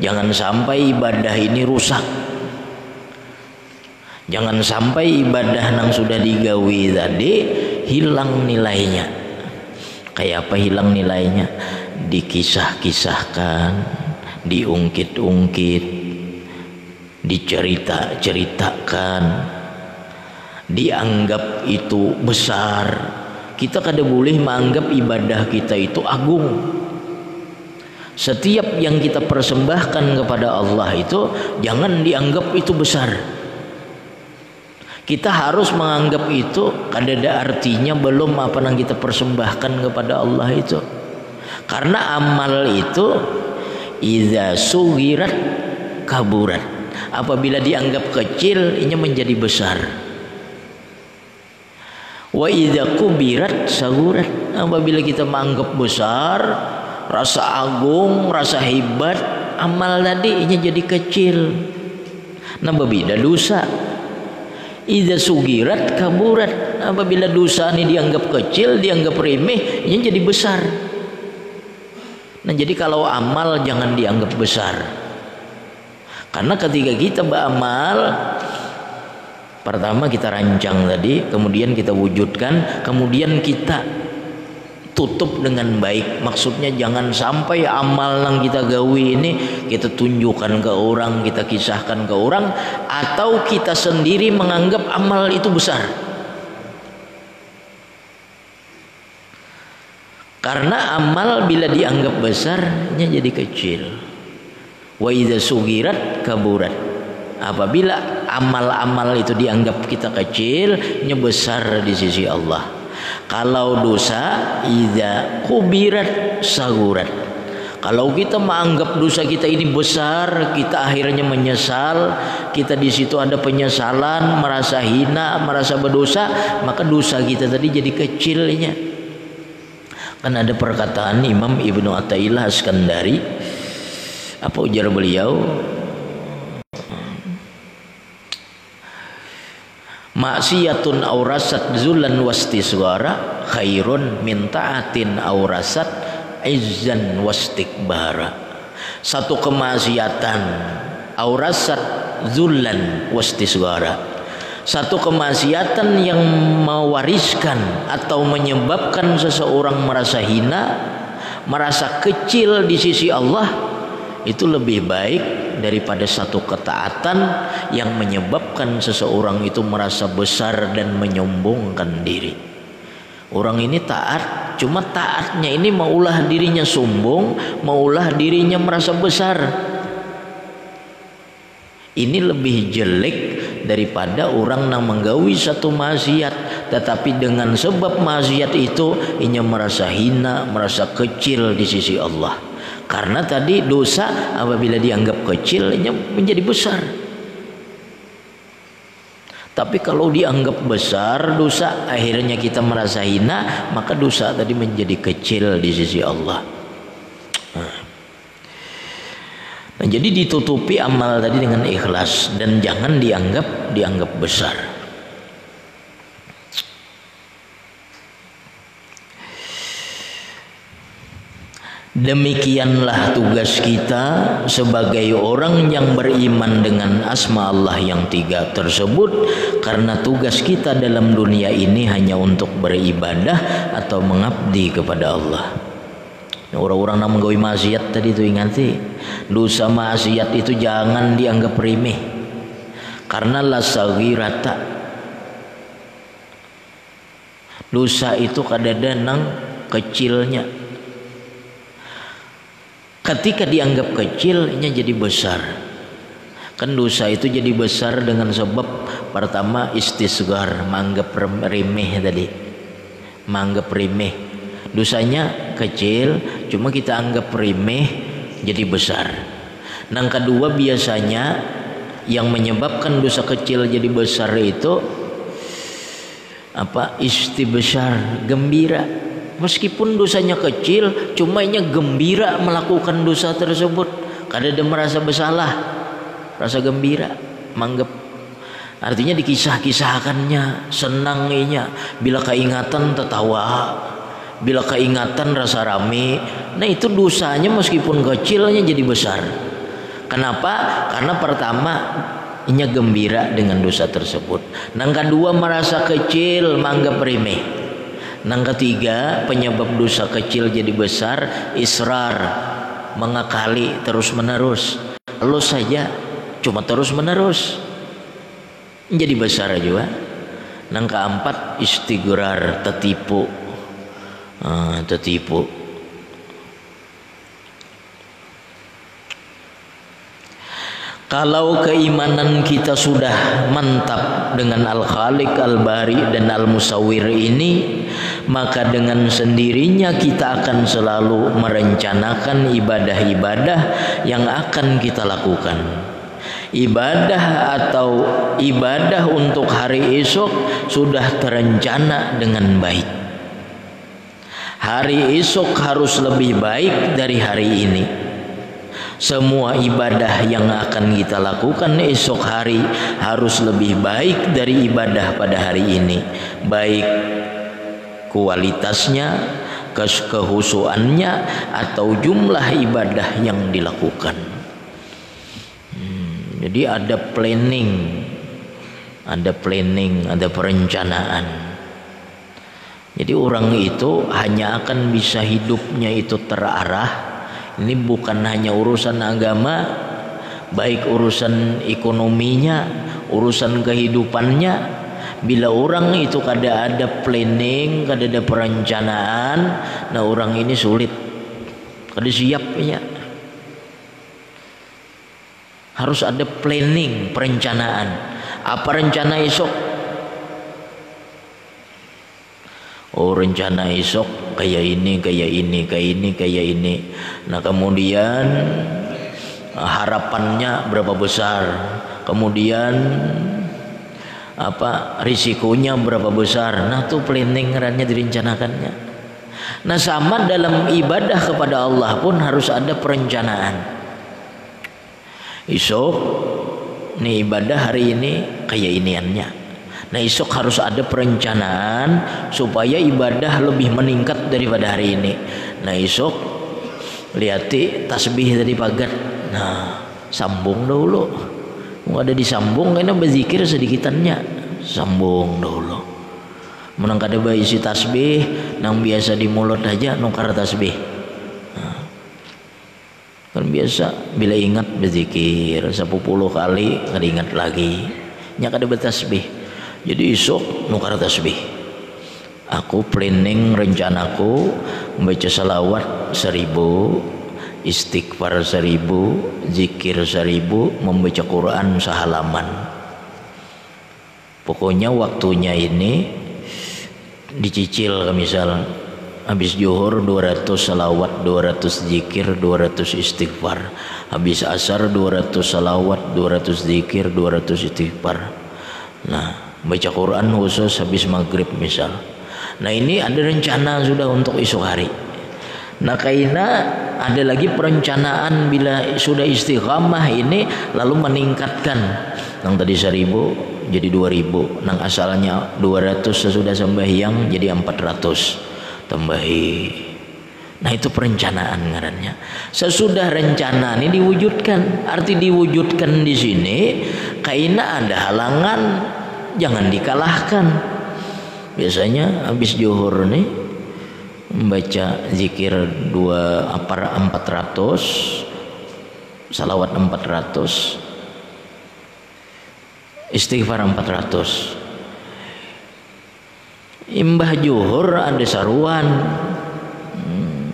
Jangan sampai ibadah ini rusak. Jangan sampai ibadah yang sudah digawi tadi hilang nilainya. Kayak apa hilang nilainya? Dikisah-kisahkan, diungkit-ungkit, dicerita-ceritakan, dianggap itu besar. Kita kada boleh menganggap ibadah kita itu agung. Setiap yang kita persembahkan kepada Allah itu jangan dianggap itu besar kita harus menganggap itu ada artinya belum apa yang kita persembahkan kepada Allah itu. Karena amal itu iza sugirat kaburat. Apabila dianggap kecil, ini menjadi besar. Wa idza kubirat sagurat. Apabila kita menganggap besar, rasa agung, rasa hebat, amal tadi ini jadi kecil. Nah, berbeda dosa Ida sugirat kaburat apabila dosa ini dianggap kecil dianggap remeh ini jadi besar nah jadi kalau amal jangan dianggap besar. Karena ketika kita beramal pertama kita rancang tadi kemudian kita wujudkan kemudian kita tutup dengan baik. Maksudnya jangan sampai amal yang kita gawi ini kita tunjukkan ke orang kita kisahkan ke orang atau kita sendiri menganggap amal itu besar karena amal bila dianggap besarnya jadi kecil wa idza sugirat kaburat apabila amal-amal itu dianggap kita kecil besar di sisi Allah kalau dosa ida kubirat sagurat. Kalau kita menganggap dosa kita ini besar, kita akhirnya menyesal, kita di situ ada penyesalan, merasa hina, merasa berdosa, maka dosa kita tadi jadi kecilnya. Kan ada perkataan Imam Ibnu Athaillah Askandari apa ujar beliau? Maksiatun aurasat zulan wastisgara khairun min taatin aurasat izzan wastikbara. Satu kemaksiatan aurasat zulan wastisgara satu kemaksiatan yang mewariskan atau menyebabkan seseorang merasa hina merasa kecil di sisi Allah itu lebih baik daripada satu ketaatan yang menyebabkan seseorang itu merasa besar dan menyombongkan diri. Orang ini taat, cuma taatnya ini maulah dirinya sombong, maulah dirinya merasa besar. Ini lebih jelek daripada orang yang menggawi satu maksiat tetapi dengan sebab maksiat itu ia merasa hina, merasa kecil di sisi Allah. Karena tadi dosa apabila dianggap kecil menjadi besar. Tapi kalau dianggap besar dosa akhirnya kita merasa hina maka dosa tadi menjadi kecil di sisi Allah. Nah, jadi ditutupi amal tadi dengan ikhlas dan jangan dianggap dianggap besar. Demikianlah tugas kita sebagai orang yang beriman dengan asma Allah yang tiga tersebut karena tugas kita dalam dunia ini hanya untuk beribadah atau mengabdi kepada Allah. Orang-orang yang menggawi maksiat tadi itu ingati dosa maksiat itu jangan dianggap remeh. Karena la rata dosa itu kadang-kadang kecilnya. Ketika dianggap kecilnya jadi besar. Kan dosa itu jadi besar dengan sebab pertama istisgar menganggap remeh tadi. Menganggap remeh. Dosanya kecil cuma kita anggap remeh jadi besar. Dan kedua biasanya yang menyebabkan dosa kecil jadi besar itu apa? Istibsyar gembira. Meskipun dosanya kecil cuma nya gembira melakukan dosa tersebut. Kada dia merasa bersalah rasa gembira manggap artinya dikisah-kisahkannya senangnya bila keingatan tertawa bila keingatan rasa rame nah itu dosanya meskipun kecilnya jadi besar kenapa karena pertama inya gembira dengan dosa tersebut. Nang kedua merasa kecil, mangga remeh. Nang ketiga penyebab dosa kecil jadi besar, israr, mengakali terus menerus. Lo saja cuma terus menerus. Jadi besar juga. Nang keempat istigrar, tertipu. Tertipu Kalau keimanan kita sudah mantap dengan Al-Khaliq, Al-Bari dan Al-Musawwir ini, maka dengan sendirinya kita akan selalu merencanakan ibadah-ibadah yang akan kita lakukan. Ibadah atau ibadah untuk hari esok sudah terencana dengan baik. Hari esok harus lebih baik dari hari ini. Semua ibadah yang akan kita lakukan esok hari harus lebih baik dari ibadah pada hari ini. Baik kualitasnya kehusuannya atau jumlah ibadah yang dilakukan. Hmm, jadi ada planning ada planning ada perencanaan jadi orang itu hanya akan bisa hidupnya itu terarah ini bukan hanya urusan agama, baik urusan ekonominya, urusan kehidupannya. Bila orang itu kada ada planning, kada ada perencanaan, nah orang ini sulit. Kada siapnya. Harus ada planning, perencanaan. Apa rencana esok? Oh rencana esok kayak ini kayak ini kayak ini kayak ini. Nah kemudian harapannya berapa besar? Kemudian apa risikonya berapa besar? Nah tuh planning rannya direncanakannya. Nah sama dalam ibadah kepada Allah pun harus ada perencanaan. Esok nih ibadah hari ini kayak iniannya Nah esok harus ada perencanaan supaya ibadah lebih meningkat daripada hari ini. Nah esok lihati tasbih tadi pagar. Nah sambung dulu. Mau ada disambung karena berzikir sedikitannya. Sambung dulu. Menang kada isi tasbih nang biasa di mulut aja nukar tasbih. Nah, kan biasa bila ingat berzikir sepuluh kali kada ingat lagi. Nya kada bertasbih jadi esok nukar tasbih. Aku planning rencanaku membaca salawat seribu istighfar seribu zikir seribu membaca Quran sehalaman. Pokoknya waktunya ini dicicil misal habis juhur 200 salawat 200 zikir 200 istighfar. Habis asar 200 salawat 200 zikir 200 istighfar. Nah baca Quran khusus habis maghrib misal. Nah ini ada rencana sudah untuk esok hari. Nah kaina ada lagi perencanaan bila sudah istiqamah ini lalu meningkatkan. Yang tadi seribu jadi dua ribu. Nang asalnya dua ratus sesudah sembahyang jadi empat ratus. Tambahi Nah itu perencanaan ngarannya. Sesudah rencana ini diwujudkan, arti diwujudkan di sini, kaina ada halangan jangan dikalahkan. Biasanya habis juhur nih membaca zikir dua empat ratus salawat empat ratus istighfar empat ratus. Imbah juhur ada saruan. Hmm,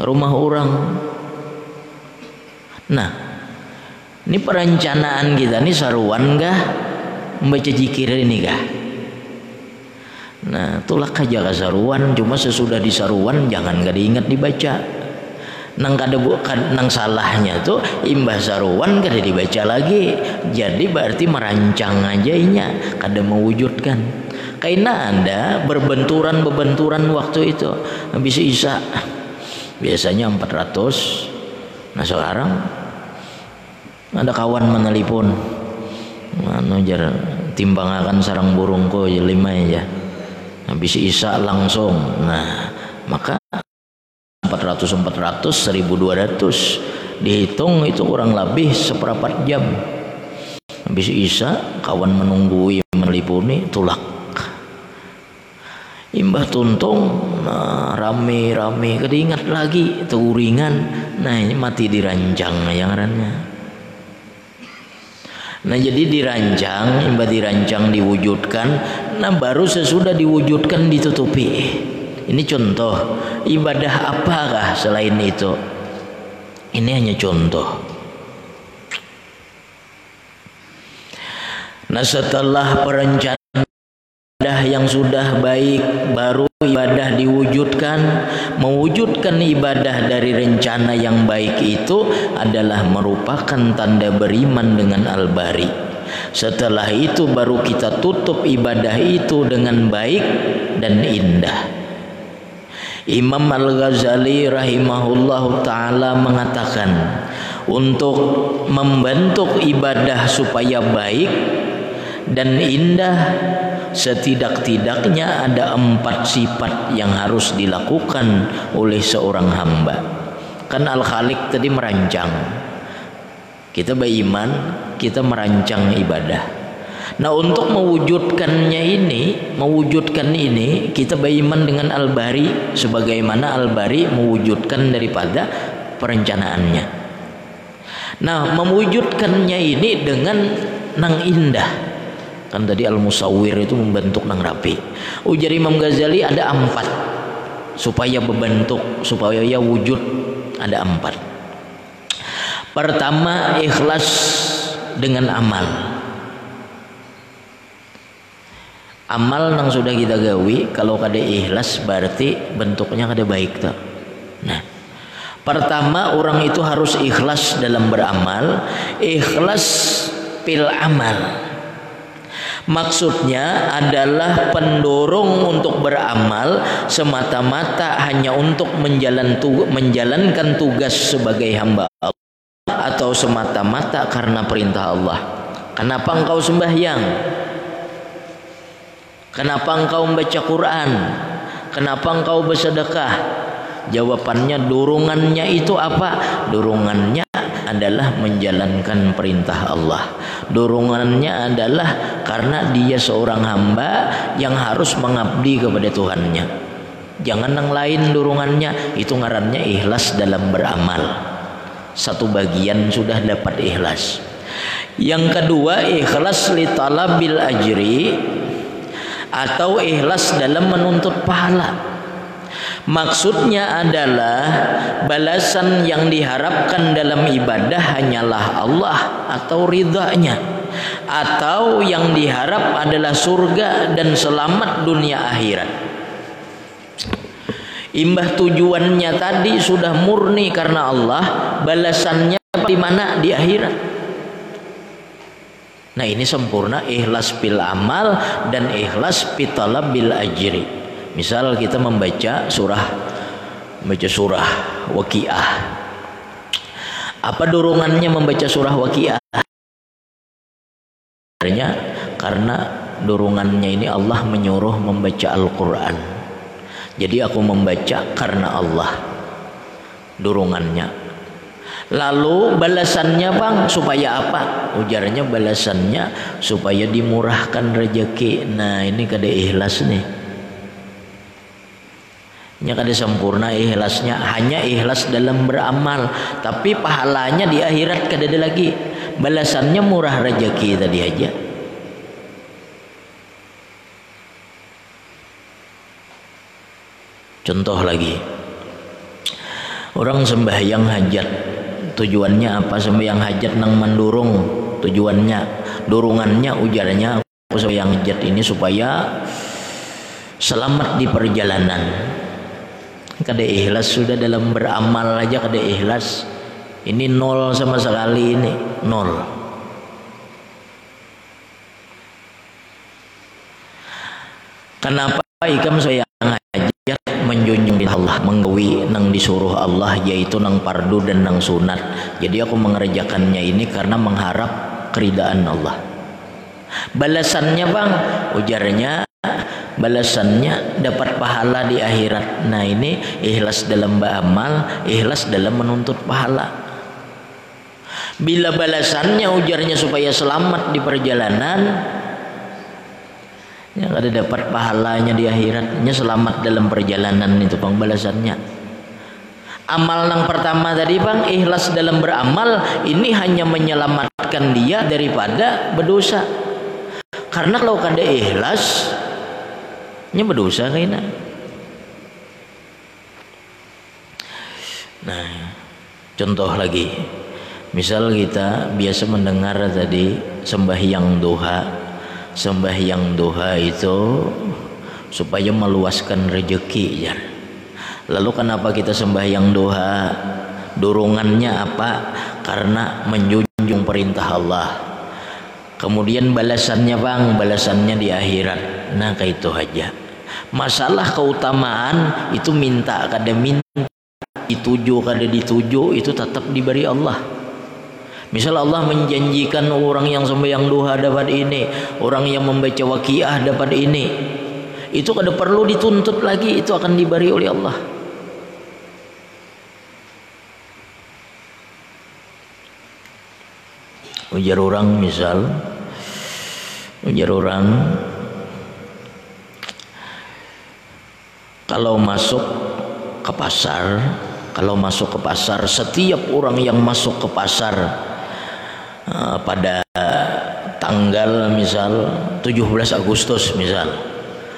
rumah orang. Nah ini perencanaan kita ini saruan gak membaca zikir ini kah nah itulah kaja kasaruan cuma sesudah disaruan jangan gak diingat dibaca nang kada bukan nang salahnya tuh imbah saruan kada dibaca lagi jadi berarti merancang aja inya kada mewujudkan Karena ada berbenturan-berbenturan waktu itu habis Isya. Biasanya 400. Nah sekarang ada kawan menelpon. Anu jar timbang akan sarang burungku ya lima ya. Habis Isya langsung. Nah, maka 400 400 1200 dihitung itu kurang lebih seperempat jam. Habis Isya kawan menunggui melipuni tulak. Imbah tuntung nah, rame rame keringat lagi turingan. Nah ini mati dirancang yang rannya nah jadi dirancang imbah dirancang diwujudkan nah baru sesudah diwujudkan ditutupi. Ini contoh ibadah apakah selain itu? Ini hanya contoh. Nah setelah perencanaan ibadah yang sudah baik baru ibadah diwujudkan. Mewujudkan ibadah dari rencana yang baik itu adalah merupakan tanda beriman dengan al-bari. Setelah itu baru kita tutup ibadah itu dengan baik dan indah. Imam Al-Ghazali rahimahullah taala mengatakan untuk membentuk ibadah supaya baik dan indah setidak-tidaknya ada empat sifat yang harus dilakukan oleh seorang hamba. Kan Al-Khaliq tadi merancang. Kita beriman kita merancang ibadah. Nah untuk mewujudkannya ini, mewujudkan ini kita beriman dengan Al-Bari sebagaimana Al-Bari mewujudkan daripada perencanaannya. Nah mewujudkannya ini dengan nang indah kan tadi al musawwir itu membentuk nang rapi. Ujar Imam Ghazali ada empat. Supaya berbentuk supaya ya wujud ada empat. Pertama ikhlas dengan amal. Amal yang sudah kita gawi kalau kada ikhlas berarti bentuknya kada baik tuh nah pertama orang itu harus ikhlas dalam beramal. Ikhlas pil amal Maksudnya adalah pendorong untuk beramal semata-mata hanya untuk menjalan tu, menjalankan tugas sebagai hamba Allah atau semata-mata karena perintah Allah. Kenapa engkau sembahyang? Kenapa engkau membaca Quran? Kenapa engkau bersedekah? Jawabannya dorongannya itu apa? Dorongannya adalah menjalankan perintah Allah. Dorongannya adalah karena dia seorang hamba yang harus mengabdi kepada Tuhannya. Jangan yang lain dorongannya itu ngarannya ikhlas dalam beramal. Satu bagian sudah dapat ikhlas. Yang kedua ikhlas li talabil ajri atau ikhlas dalam menuntut pahala. Maksudnya adalah balasan yang diharapkan dalam ibadah hanyalah Allah atau ridhanya atau yang diharap adalah surga dan selamat dunia akhirat. Imbah tujuannya tadi sudah murni karena Allah, balasannya di mana di akhirat. Nah ini sempurna ikhlas bil amal dan ikhlas pitalab bil ajri. Misal kita membaca surah membaca surah Waqiah. Apa dorongannya membaca surah Waqiah? karena dorongannya ini Allah menyuruh membaca Al-Qur'an. Jadi aku membaca karena Allah. Dorongannya. Lalu balasannya bang supaya apa? Ujarnya balasannya supaya dimurahkan rezeki. Nah ini kada ikhlas nih nya kada sempurna ikhlasnya. Hanya ikhlas dalam beramal. Tapi pahalanya di akhirat kada ada lagi. Balasannya murah rezeki tadi aja. Contoh lagi. Orang sembahyang hajat. Tujuannya apa? Sembahyang hajat nang mendurung tujuannya dorongannya ujarnya sembahyang hajat ini supaya selamat di perjalanan kada ikhlas sudah dalam beramal aja kada ikhlas. Ini nol sama sekali ini nol. Kenapa ikam saya ngajak menjunjung Allah menggawi nang disuruh Allah yaitu nang pardu dan nang sunat. Jadi aku mengerjakannya ini karena mengharap keridaan Allah. Balasannya bang ujarnya balasannya dapat pahala di akhirat. Nah ini ikhlas dalam beramal ikhlas dalam menuntut pahala. Bila balasannya ujarnya supaya selamat di perjalanan yang ada dapat pahalanya di akhiratnya selamat dalam perjalanan itu bang balasannya. Amal yang pertama tadi bang ikhlas dalam beramal ini hanya menyelamatkan dia daripada berdosa. Karena kalau kada ikhlas nya berdosa kayaknya nah contoh lagi. Misal kita biasa mendengar tadi sembahyang doha sembahyang doha itu supaya meluaskan rezeki ya. Lalu kenapa kita sembahyang doha dorongannya apa? Karena menjunjung perintah Allah kemudian balasannya bang balasannya di akhirat nah kayak itu aja masalah keutamaan itu minta kada minta dituju kada dituju itu tetap diberi Allah Misal Allah menjanjikan orang yang sembahyang duha dapat ini, orang yang membaca waqiah dapat ini. Itu kada perlu dituntut lagi, itu akan diberi oleh Allah. Ujar orang misal. Ujar orang. Kalau masuk ke pasar kalau masuk ke pasar setiap orang yang masuk ke pasar uh, pada tanggal misal 17 Agustus misal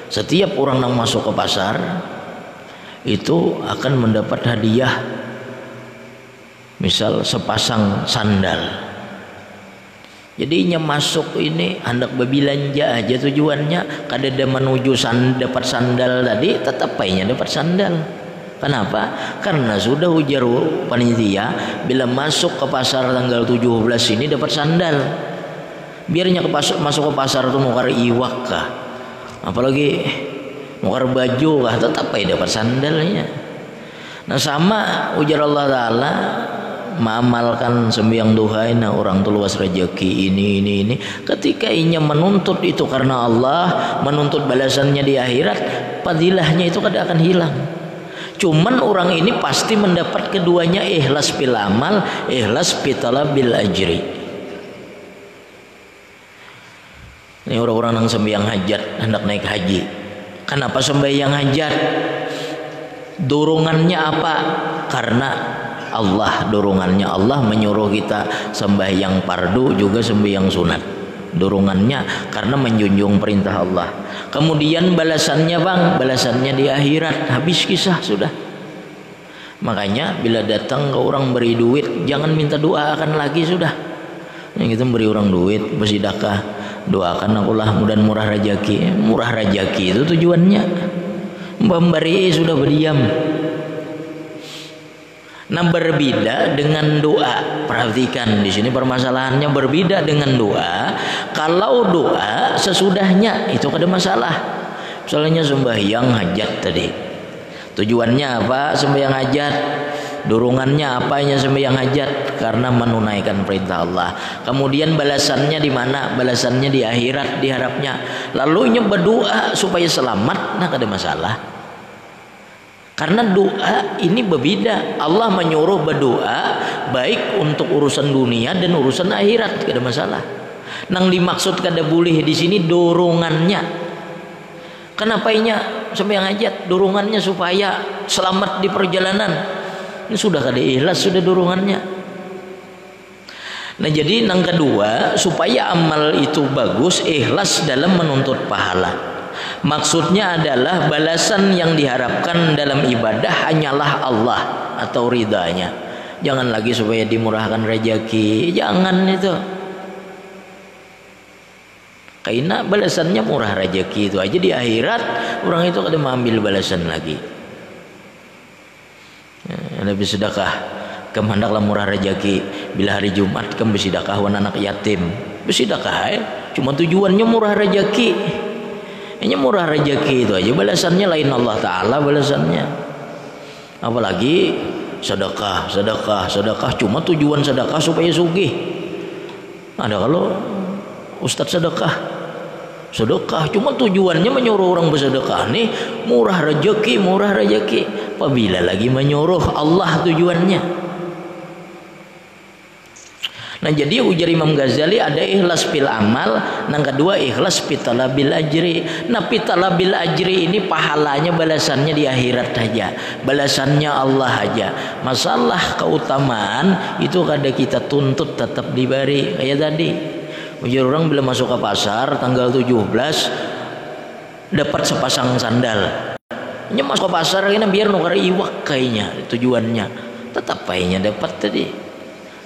setiap orang yang masuk ke pasar itu akan mendapat hadiah misal sepasang sandal Jadinya masuk ini hendak berbelanja aja tujuannya kada ada menuju san, dapat sandal tadi tetap payahnya dapat sandal. Kenapa? Karena sudah ujar panitia bila masuk ke pasar tanggal 17 ini dapat sandal. Biarnya ke pasar, masuk ke pasar itu nukar iwak kah. Apalagi nukar baju kah tetap payah dapat sandalnya. Nah sama ujar Allah Ta'ala mengamalkan sembiang duha ini orang tu luas rezeki ini ini ini. Ketika inya menuntut itu karena Allah menuntut balasannya di akhirat padilahnya itu kada akan hilang. Cuman orang ini pasti mendapat keduanya ikhlas bil amal ikhlas bil ajri. Ini orang-orang yang sembahyang hajat hendak naik haji. Kenapa sembahyang hajat? Dorongannya apa? Karena Allah dorongannya Allah menyuruh kita sembahyang pardu juga sembahyang sunat. Dorongannya karena menjunjung perintah Allah. Kemudian balasannya bang balasannya di akhirat. Habis kisah sudah. Makanya bila datang ke orang beri duit jangan minta doa akan lagi sudah. Yang kita beri orang duit bersidakah doakan akulah mudah murah rajaki murah rajaki itu tujuannya. Memberi sudah berdiam Nah berbeda dengan doa. Perhatikan di sini permasalahannya berbeda dengan doa. Kalau doa sesudahnya itu ada masalah. Misalnya sembahyang hajat tadi. Tujuannya apa? Sembahyang hajat. Dorongannya apanya sembahyang hajat? Karena menunaikan perintah Allah. Kemudian balasannya di mana? Balasannya di akhirat diharapnya. Lalu berdoa supaya selamat. Nah ada masalah. Karena doa ini berbeda. Allah menyuruh berdoa baik untuk urusan dunia dan urusan akhirat, tidak ada masalah. Nang dimaksud kada boleh di sini dorongannya. Kenapa ini sampai yang hajat dorongannya supaya selamat di perjalanan. Ini sudah kada ikhlas sudah dorongannya. Nah jadi nang kedua supaya amal itu bagus ikhlas dalam menuntut pahala. Maksudnya adalah balasan yang diharapkan dalam ibadah hanyalah Allah atau ridhanya. Jangan lagi supaya dimurahkan rezeki, jangan itu. Karena balasannya murah rezeki itu aja di akhirat orang itu kada mengambil balasan lagi. Ya, lebih sedekah kehendaklah murah rezeki bila hari Jumat kamu bersedekah anak yatim bersedekah eh? cuma tujuannya murah rezeki Hanya murah rezeki itu aja. Balasannya lain Allah Taala balasannya. Apalagi sedekah, sedekah, sedekah. Cuma tujuan sedekah supaya sugih. Ada kalau Ustadz sedekah. Sedekah. Cuma tujuannya menyuruh orang bersedekah nih murah rezeki murah rezeki apabila lagi menyuruh Allah tujuannya Nah jadi ujar Imam Ghazali ada ikhlas fil amal, yang kedua ikhlas pitalabil ajri. Nah pitalabil ajri ini pahalanya balasannya di akhirat saja, balasannya Allah aja. Masalah keutamaan itu kada kita tuntut tetap diberi kayak tadi. Ujar orang bila masuk ke pasar tanggal 17 dapat sepasang sandal. Masuk ke pasar ini biar nukar iwak kayaknya tujuannya. Tetap kayaknya dapat tadi.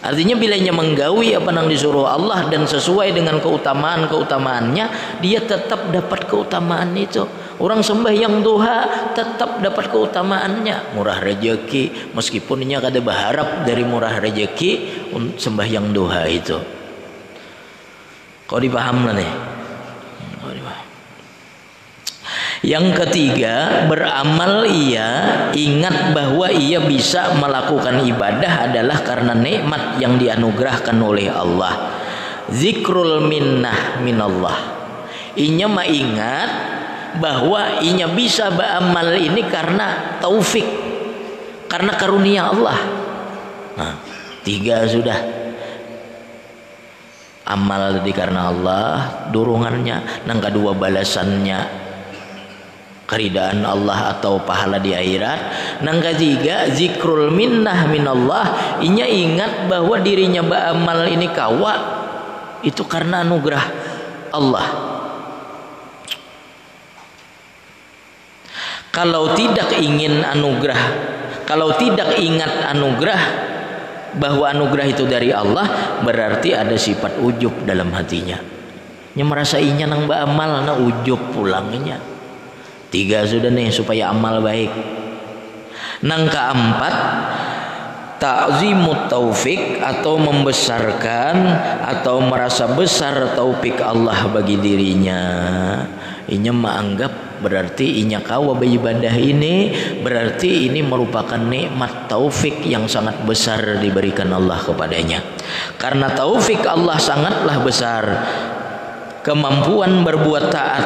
Artinya bila menggawi apa yang disuruh Allah dan sesuai dengan keutamaan-keutamaannya, dia tetap dapat keutamaan itu. Orang sembah yang duha tetap dapat keutamaannya. Murah rezeki meskipun ia kada berharap dari murah rezeki sembah yang duha itu. Kau dipaham nih? Yang ketiga, beramal ia ingat bahwa ia bisa melakukan ibadah adalah karena nikmat yang dianugerahkan oleh Allah. Zikrul minnah minallah. Inya mah ingat bahwa inya bisa beramal ini karena taufik, karena karunia Allah. Nah, tiga sudah amal tadi karena Allah dorongannya nang kedua balasannya keridaan Allah atau pahala di akhirat. Nang ketiga zikrul minnah minallah. Inya ingat bahwa dirinya beramal ini kawa. Itu karena anugerah Allah. Kalau tidak ingin anugerah kalau tidak ingat anugerah bahwa anugerah itu dari Allah berarti ada sifat ujub dalam hatinya. Nya merasa inya nang beramal na ujub pulangnya Tiga sudah nih supaya amal baik. Nang keempat takzimut taufik atau membesarkan atau merasa besar taufik Allah bagi dirinya. Inya menganggap berarti inya kawa beribadah ini berarti ini merupakan nikmat taufik yang sangat besar diberikan Allah kepadanya. Karena taufik Allah sangatlah besar. Kemampuan berbuat taat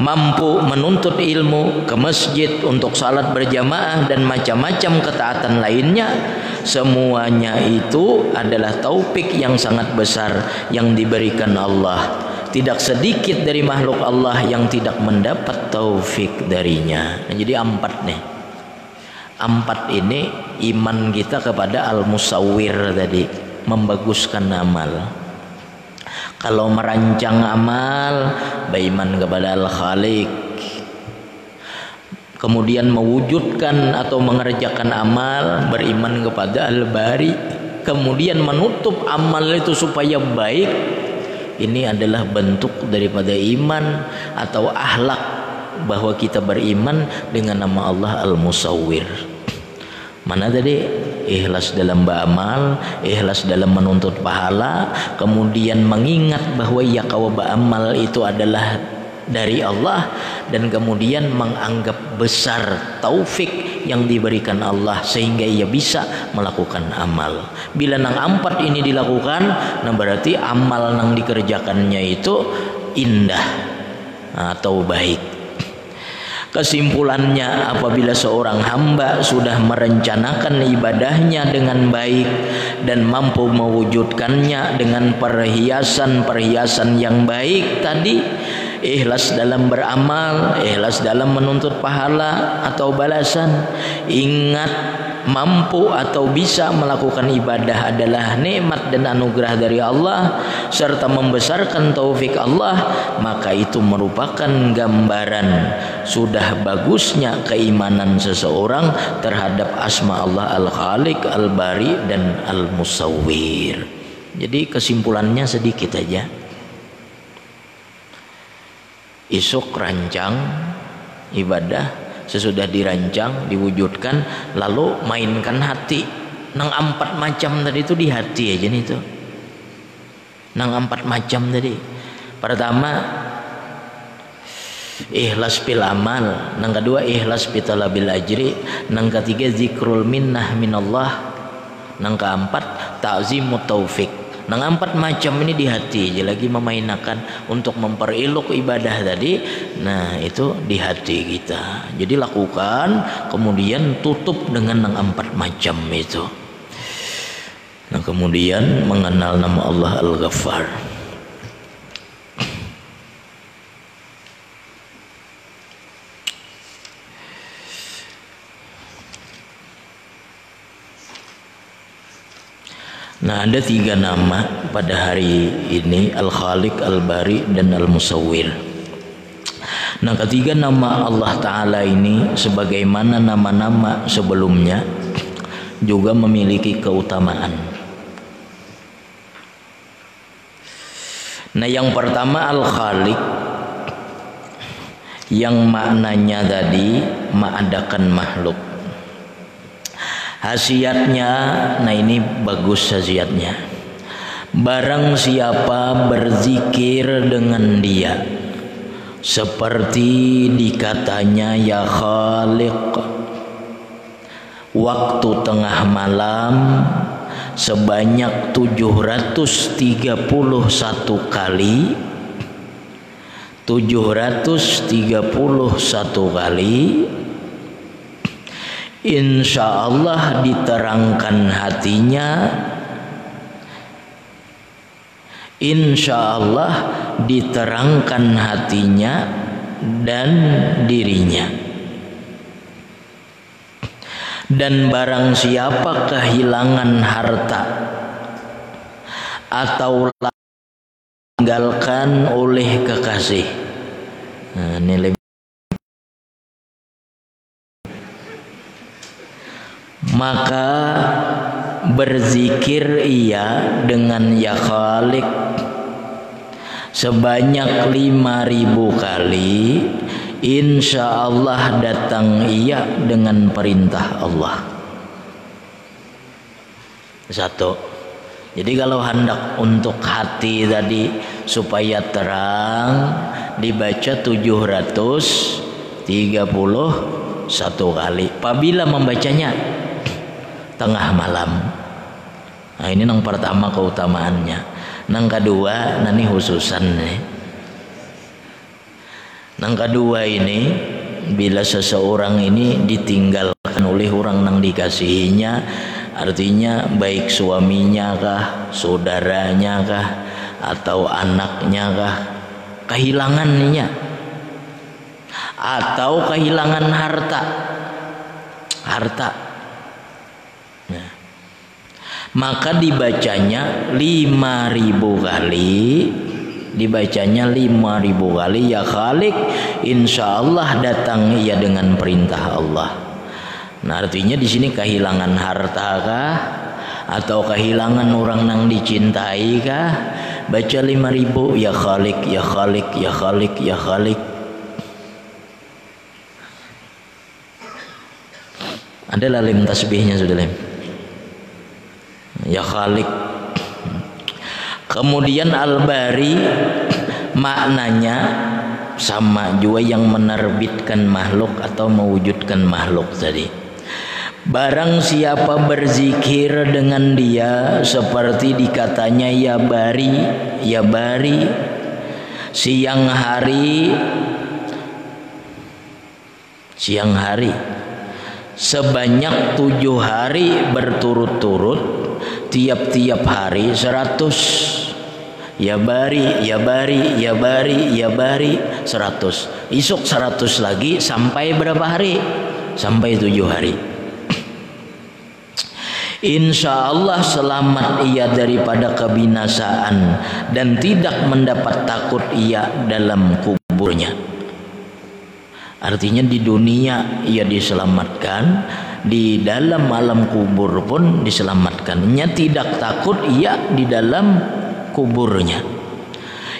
mampu menuntut ilmu ke masjid untuk salat berjamaah dan macam-macam ketaatan lainnya semuanya itu adalah taufik yang sangat besar yang diberikan Allah. Tidak sedikit dari makhluk Allah yang tidak mendapat taufik darinya. Nah, jadi empat nih. Empat ini iman kita kepada al-musawwir tadi membaguskan amal kalau merancang amal beriman kepada Al-Khaliq. Kemudian mewujudkan atau mengerjakan amal beriman kepada Al-Bari. Kemudian menutup amal itu supaya baik. Ini adalah bentuk daripada iman atau ahlak bahwa kita beriman dengan nama Allah Al-Musawwir mana tadi ikhlas dalam beramal, ikhlas dalam menuntut pahala, kemudian mengingat bahwa ya kau beramal itu adalah dari Allah dan kemudian menganggap besar taufik yang diberikan Allah sehingga ia bisa melakukan amal. Bila nang empat ini dilakukan, nah berarti amal nang dikerjakannya itu indah atau baik. Kesimpulannya apabila seorang hamba sudah merencanakan ibadahnya dengan baik dan mampu mewujudkannya dengan perhiasan-perhiasan yang baik tadi ikhlas dalam beramal, ikhlas dalam menuntut pahala atau balasan, ingat mampu atau bisa melakukan ibadah adalah nikmat dan anugerah dari Allah serta membesarkan taufik Allah maka itu merupakan gambaran sudah bagusnya keimanan seseorang terhadap asma Allah Al-Khaliq, Al-Bari dan Al-Musawwir. Jadi kesimpulannya sedikit aja. Isuk rancang ibadah sesudah dirancang diwujudkan lalu mainkan hati. Nang empat macam tadi itu di hati aja nih tuh nang empat macam tadi. Pertama ikhlas fil amal. Nang kedua ikhlas fi ajri. Nang ketiga zikrul minnah minallah. Nang keempat ta'zimut taufik nang empat macam ini di hati jadi lagi memainkan untuk memperiluk ibadah tadi. Nah itu di hati kita. Jadi lakukan kemudian tutup dengan nang empat macam itu. Nah kemudian mengenal nama Allah Al-Ghaffar Nah ada tiga nama pada hari ini Al-Khaliq, Al-Bari dan Al-Musawwir. Nah ketiga nama Allah Ta'ala ini Sebagaimana nama-nama sebelumnya Juga memiliki keutamaan. Nah yang pertama Al-Khaliq Yang maknanya tadi Mengadakan makhluk Hasiatnya, nah ini bagus hasiatnya. Barang siapa berzikir dengan dia seperti dikatanya ya Khaliq waktu tengah malam sebanyak 731 kali 731 kali Insya Allah diterangkan hatinya. Insya Allah diterangkan hatinya dan dirinya. Dan barang siapa kehilangan harta atau tinggalkan oleh kekasih. Nah, nilai maka berzikir ia dengan ya Khalik. Sebanyak lima ribu kali insya Allah datang ia dengan perintah Allah. Satu. Jadi kalau hendak untuk hati tadi supaya terang dibaca 731 kali. Apabila membacanya tengah malam. Nah ini yang pertama keutamaannya. Yang kedua nani khususan nih yang kedua ini bila seseorang ini ditinggalkan oleh orang yang dikasihinya artinya baik suaminya kah saudaranya kah atau anaknya kah kehilangannya atau kehilangan harta. Harta maka dibacanya 5000 kali. Dibacanya 5000 kali. Ya Khalik insya Allah datang ia dengan perintah Allah. Nah artinya di sini kehilangan harta kah? Atau kehilangan orang yang dicintai kah? Baca 5000 ya Khalik ya Khalik ya Khalik ya Khalik. Ada lalim tasbihnya sudah lem ya Khalik. Kemudian Al-Bari maknanya sama juga yang menerbitkan makhluk atau mewujudkan makhluk tadi. Barang siapa berzikir dengan dia seperti dikatanya ya bari, ya bari siang hari siang hari. Sebanyak tujuh hari berturut-turut tiap-tiap hari seratus. Ya bari ya bari ya bari ya bari seratus. Isuk seratus lagi sampai berapa hari? Sampai tujuh hari. Insya Allah selamat ia daripada kebinasaan dan tidak mendapat takut ia dalam kuburnya. Artinya di dunia ia diselamatkan, di dalam malam kubur pun diselamatkannya. Tidak takut ia di dalam kuburnya.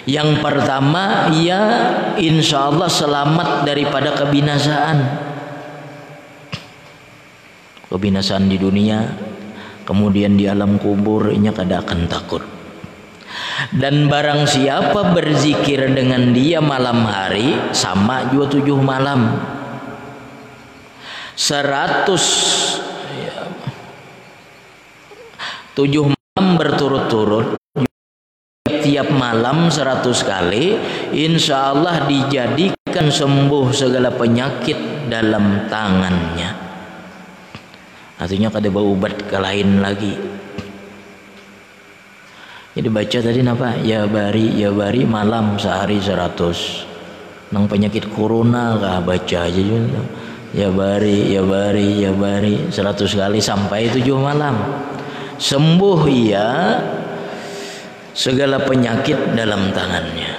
Yang pertama ia insya Allah selamat daripada kebinasaan. Kebinasaan di dunia kemudian di alam kubur ia kada akan takut. Dan barang siapa berzikir dengan dia malam hari sama juga tujuh malam seratus ya, tujuh malam berturut-turut tiap malam seratus kali insya Allah dijadikan sembuh segala penyakit dalam tangannya artinya kada berubat ke lain lagi jadi baca tadi apa? Ya bari, ya bari malam sehari seratus. Nang penyakit corona kah baca aja juga. Ya bari, ya bari, ya bari seratus kali sampai tujuh malam. Sembuh ia segala penyakit dalam tangannya.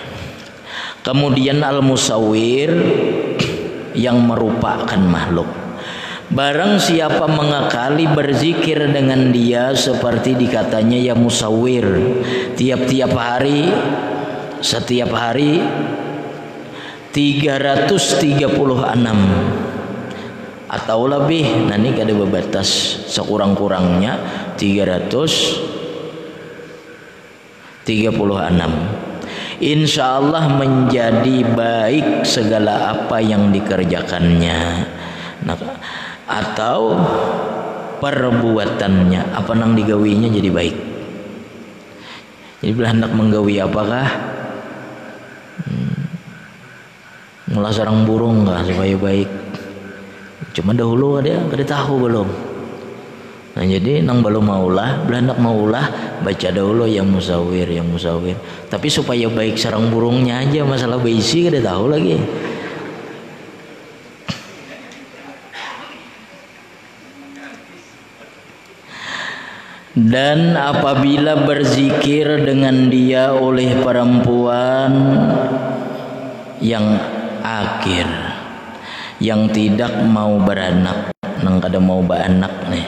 Kemudian al-musawir yang merupakan makhluk Barang siapa mengakali berzikir dengan dia seperti dikatanya ya musawir tiap-tiap hari setiap hari 336 atau lebih nah ini ada batas sekurang-kurangnya 336 Insya Allah menjadi baik segala apa yang dikerjakannya. Nah atau perbuatannya apa nang digawinya jadi baik. Jadi bila hendak menggawi apakah? Hmm, ngulah sarang burung kah supaya baik cuma dahulu dia kada tahu belum. Nah jadi nang belum maulah bila hendak maulah baca dahulu yang musawir yang musawir. Tapi supaya baik sarang burungnya aja masalah baisi kada tahu lagi. Dan apabila berzikir dengan dia oleh perempuan yang akhir yang tidak mau beranak nang kada mau beranak nih.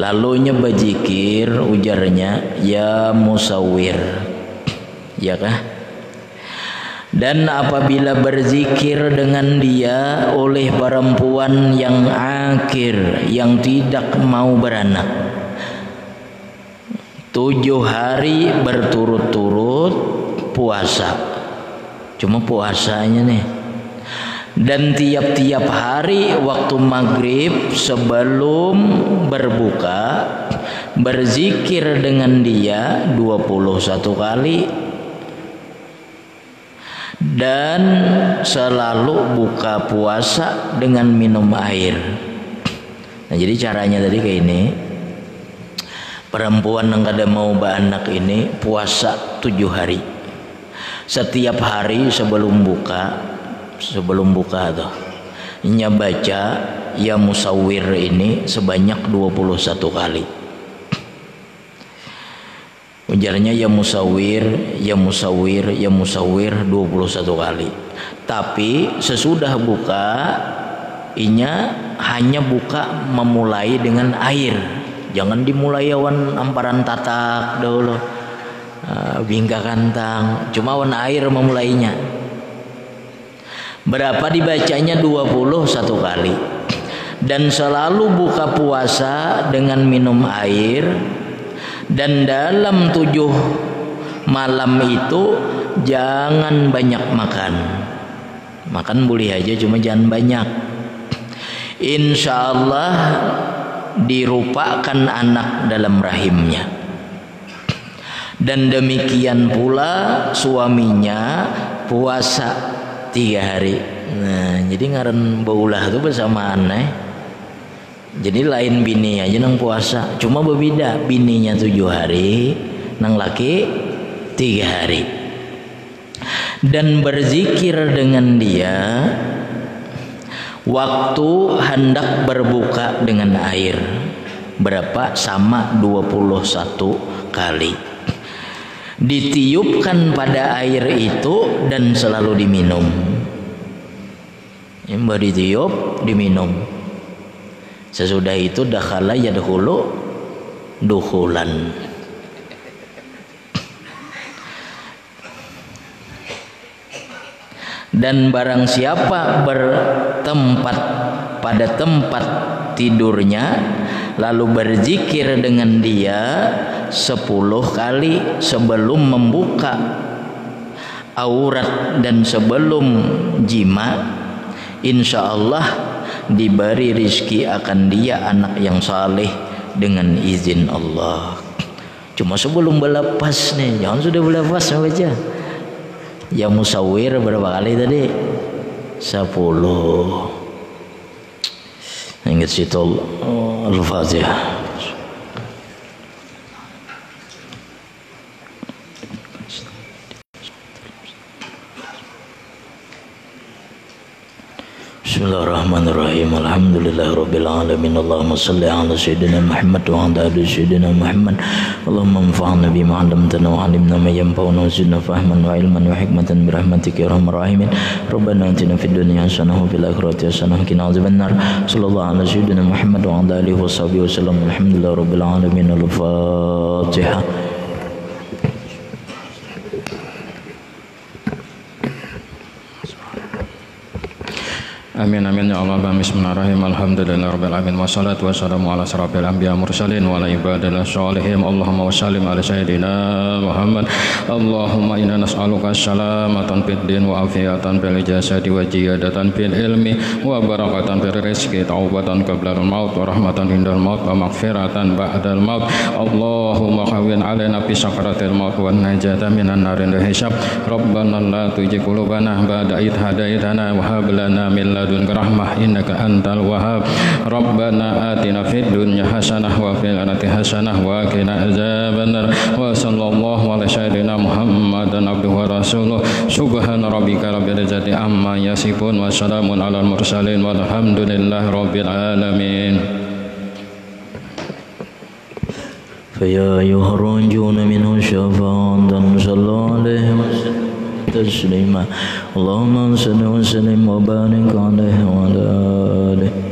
Lalunya berzikir ujarnya ya musawir ya kah? Dan apabila berzikir dengan dia oleh perempuan yang akhir yang tidak mau beranak tujuh hari berturut-turut puasa. Cuma puasanya nih dan tiap-tiap hari waktu maghrib sebelum berbuka berzikir dengan dia 21 kali. Dan selalu buka puasa dengan minum air. Nah jadi caranya tadi kayak ini. Perempuan yang kada mau beranak ini puasa tujuh hari. Setiap hari sebelum buka sebelum buka tuh. Nya baca ya musawir ini sebanyak 21 kali. Ujarnya ya musawir ya musawir ya musawir 21 kali. Tapi sesudah buka inya hanya buka memulai dengan air. Jangan dimulai awan amparan tatak dahulu. Uh, bingka kantang. Cuma awan air memulainya berapa dibacanya? 21 kali. Dan selalu buka puasa dengan minum air. Dan dalam tujuh malam itu jangan banyak makan. Makan boleh aja cuma jangan banyak. Insya Allah dirupakan anak dalam rahimnya. Dan demikian pula suaminya puasa tiga hari. Nah jadi ngaran baulah itu bersama aneh. Jadi lain bini aja nang puasa. Cuma berbeda bininya tujuh hari nang laki tiga hari. Dan berzikir dengan dia waktu hendak berbuka dengan air. Berapa? Sama 21 kali ditiupkan pada air itu dan selalu diminum. Baru ditiup diminum. Sesudah itu dakhala yadkhulu dukhulan. Dan barang siapa bertempat pada tempat tidurnya lalu berzikir dengan dia sepuluh kali sebelum membuka aurat dan sebelum jima insya Allah diberi rizki akan dia anak yang saleh dengan izin Allah. Cuma sebelum berlepas nih jangan sudah berlepas baca yang musawir berapa kali tadi? Sepuluh. Ingat situ 我说发姐 بسم الله الرحمن الرحيم الحمد لله رب العالمين اللهم صل على سيدنا محمد وعلى آل سيدنا محمد اللهم انفعنا بما علمتنا وعلمنا ما ينفعنا وزدنا فهما وعلما وحكمة برحمتك يا رحم الرحيمين ربنا آتنا في الدنيا حسنة وفي الآخرة حسنة وقنا عذاب النار صلى الله على سيدنا محمد وعلى آله وصحبه وسلم الحمد لله رب العالمين الفاتحة Amin amin ya Allah. Bismillahirrahmanirrahim. Alhamdulillah rabbil alamin. Wassalatu wassalamu ala asrafil anbiya mursalin wa ala ibadillah sholihin Allahumma wa sallim ala sayyidina Muhammad. Allahumma inna nas'aluka salamatan fid din wa afiatan fil jasadi wa jiyadatan fil ilmi wa barakatan fil rizqi taubatan qabla al maut wa rahmatan indal maut wa maghfiratan ba'dal maut. Allahumma khawin alaina fi sakaratil maut wa najata minan narin hisab. Rabbana la tujib qulubana ba'da id hadaitana wa hab lana min ladunka rahmah innaka antal wahhab rabbana atina fid dunya hasanah wa fil akhirati hasanah wa qina azabannar wa sallallahu ala sayyidina muhammadan abduhu wa rasuluh subhana rabbika rabbil izzati amma yasifun wa salamun alal mursalin walhamdulillahi rabbil alamin فيا أيها الراجون منه شفاعة صلى عليه وسلم تسليما اللهم صل وسلم وبارك عليه وعلى آله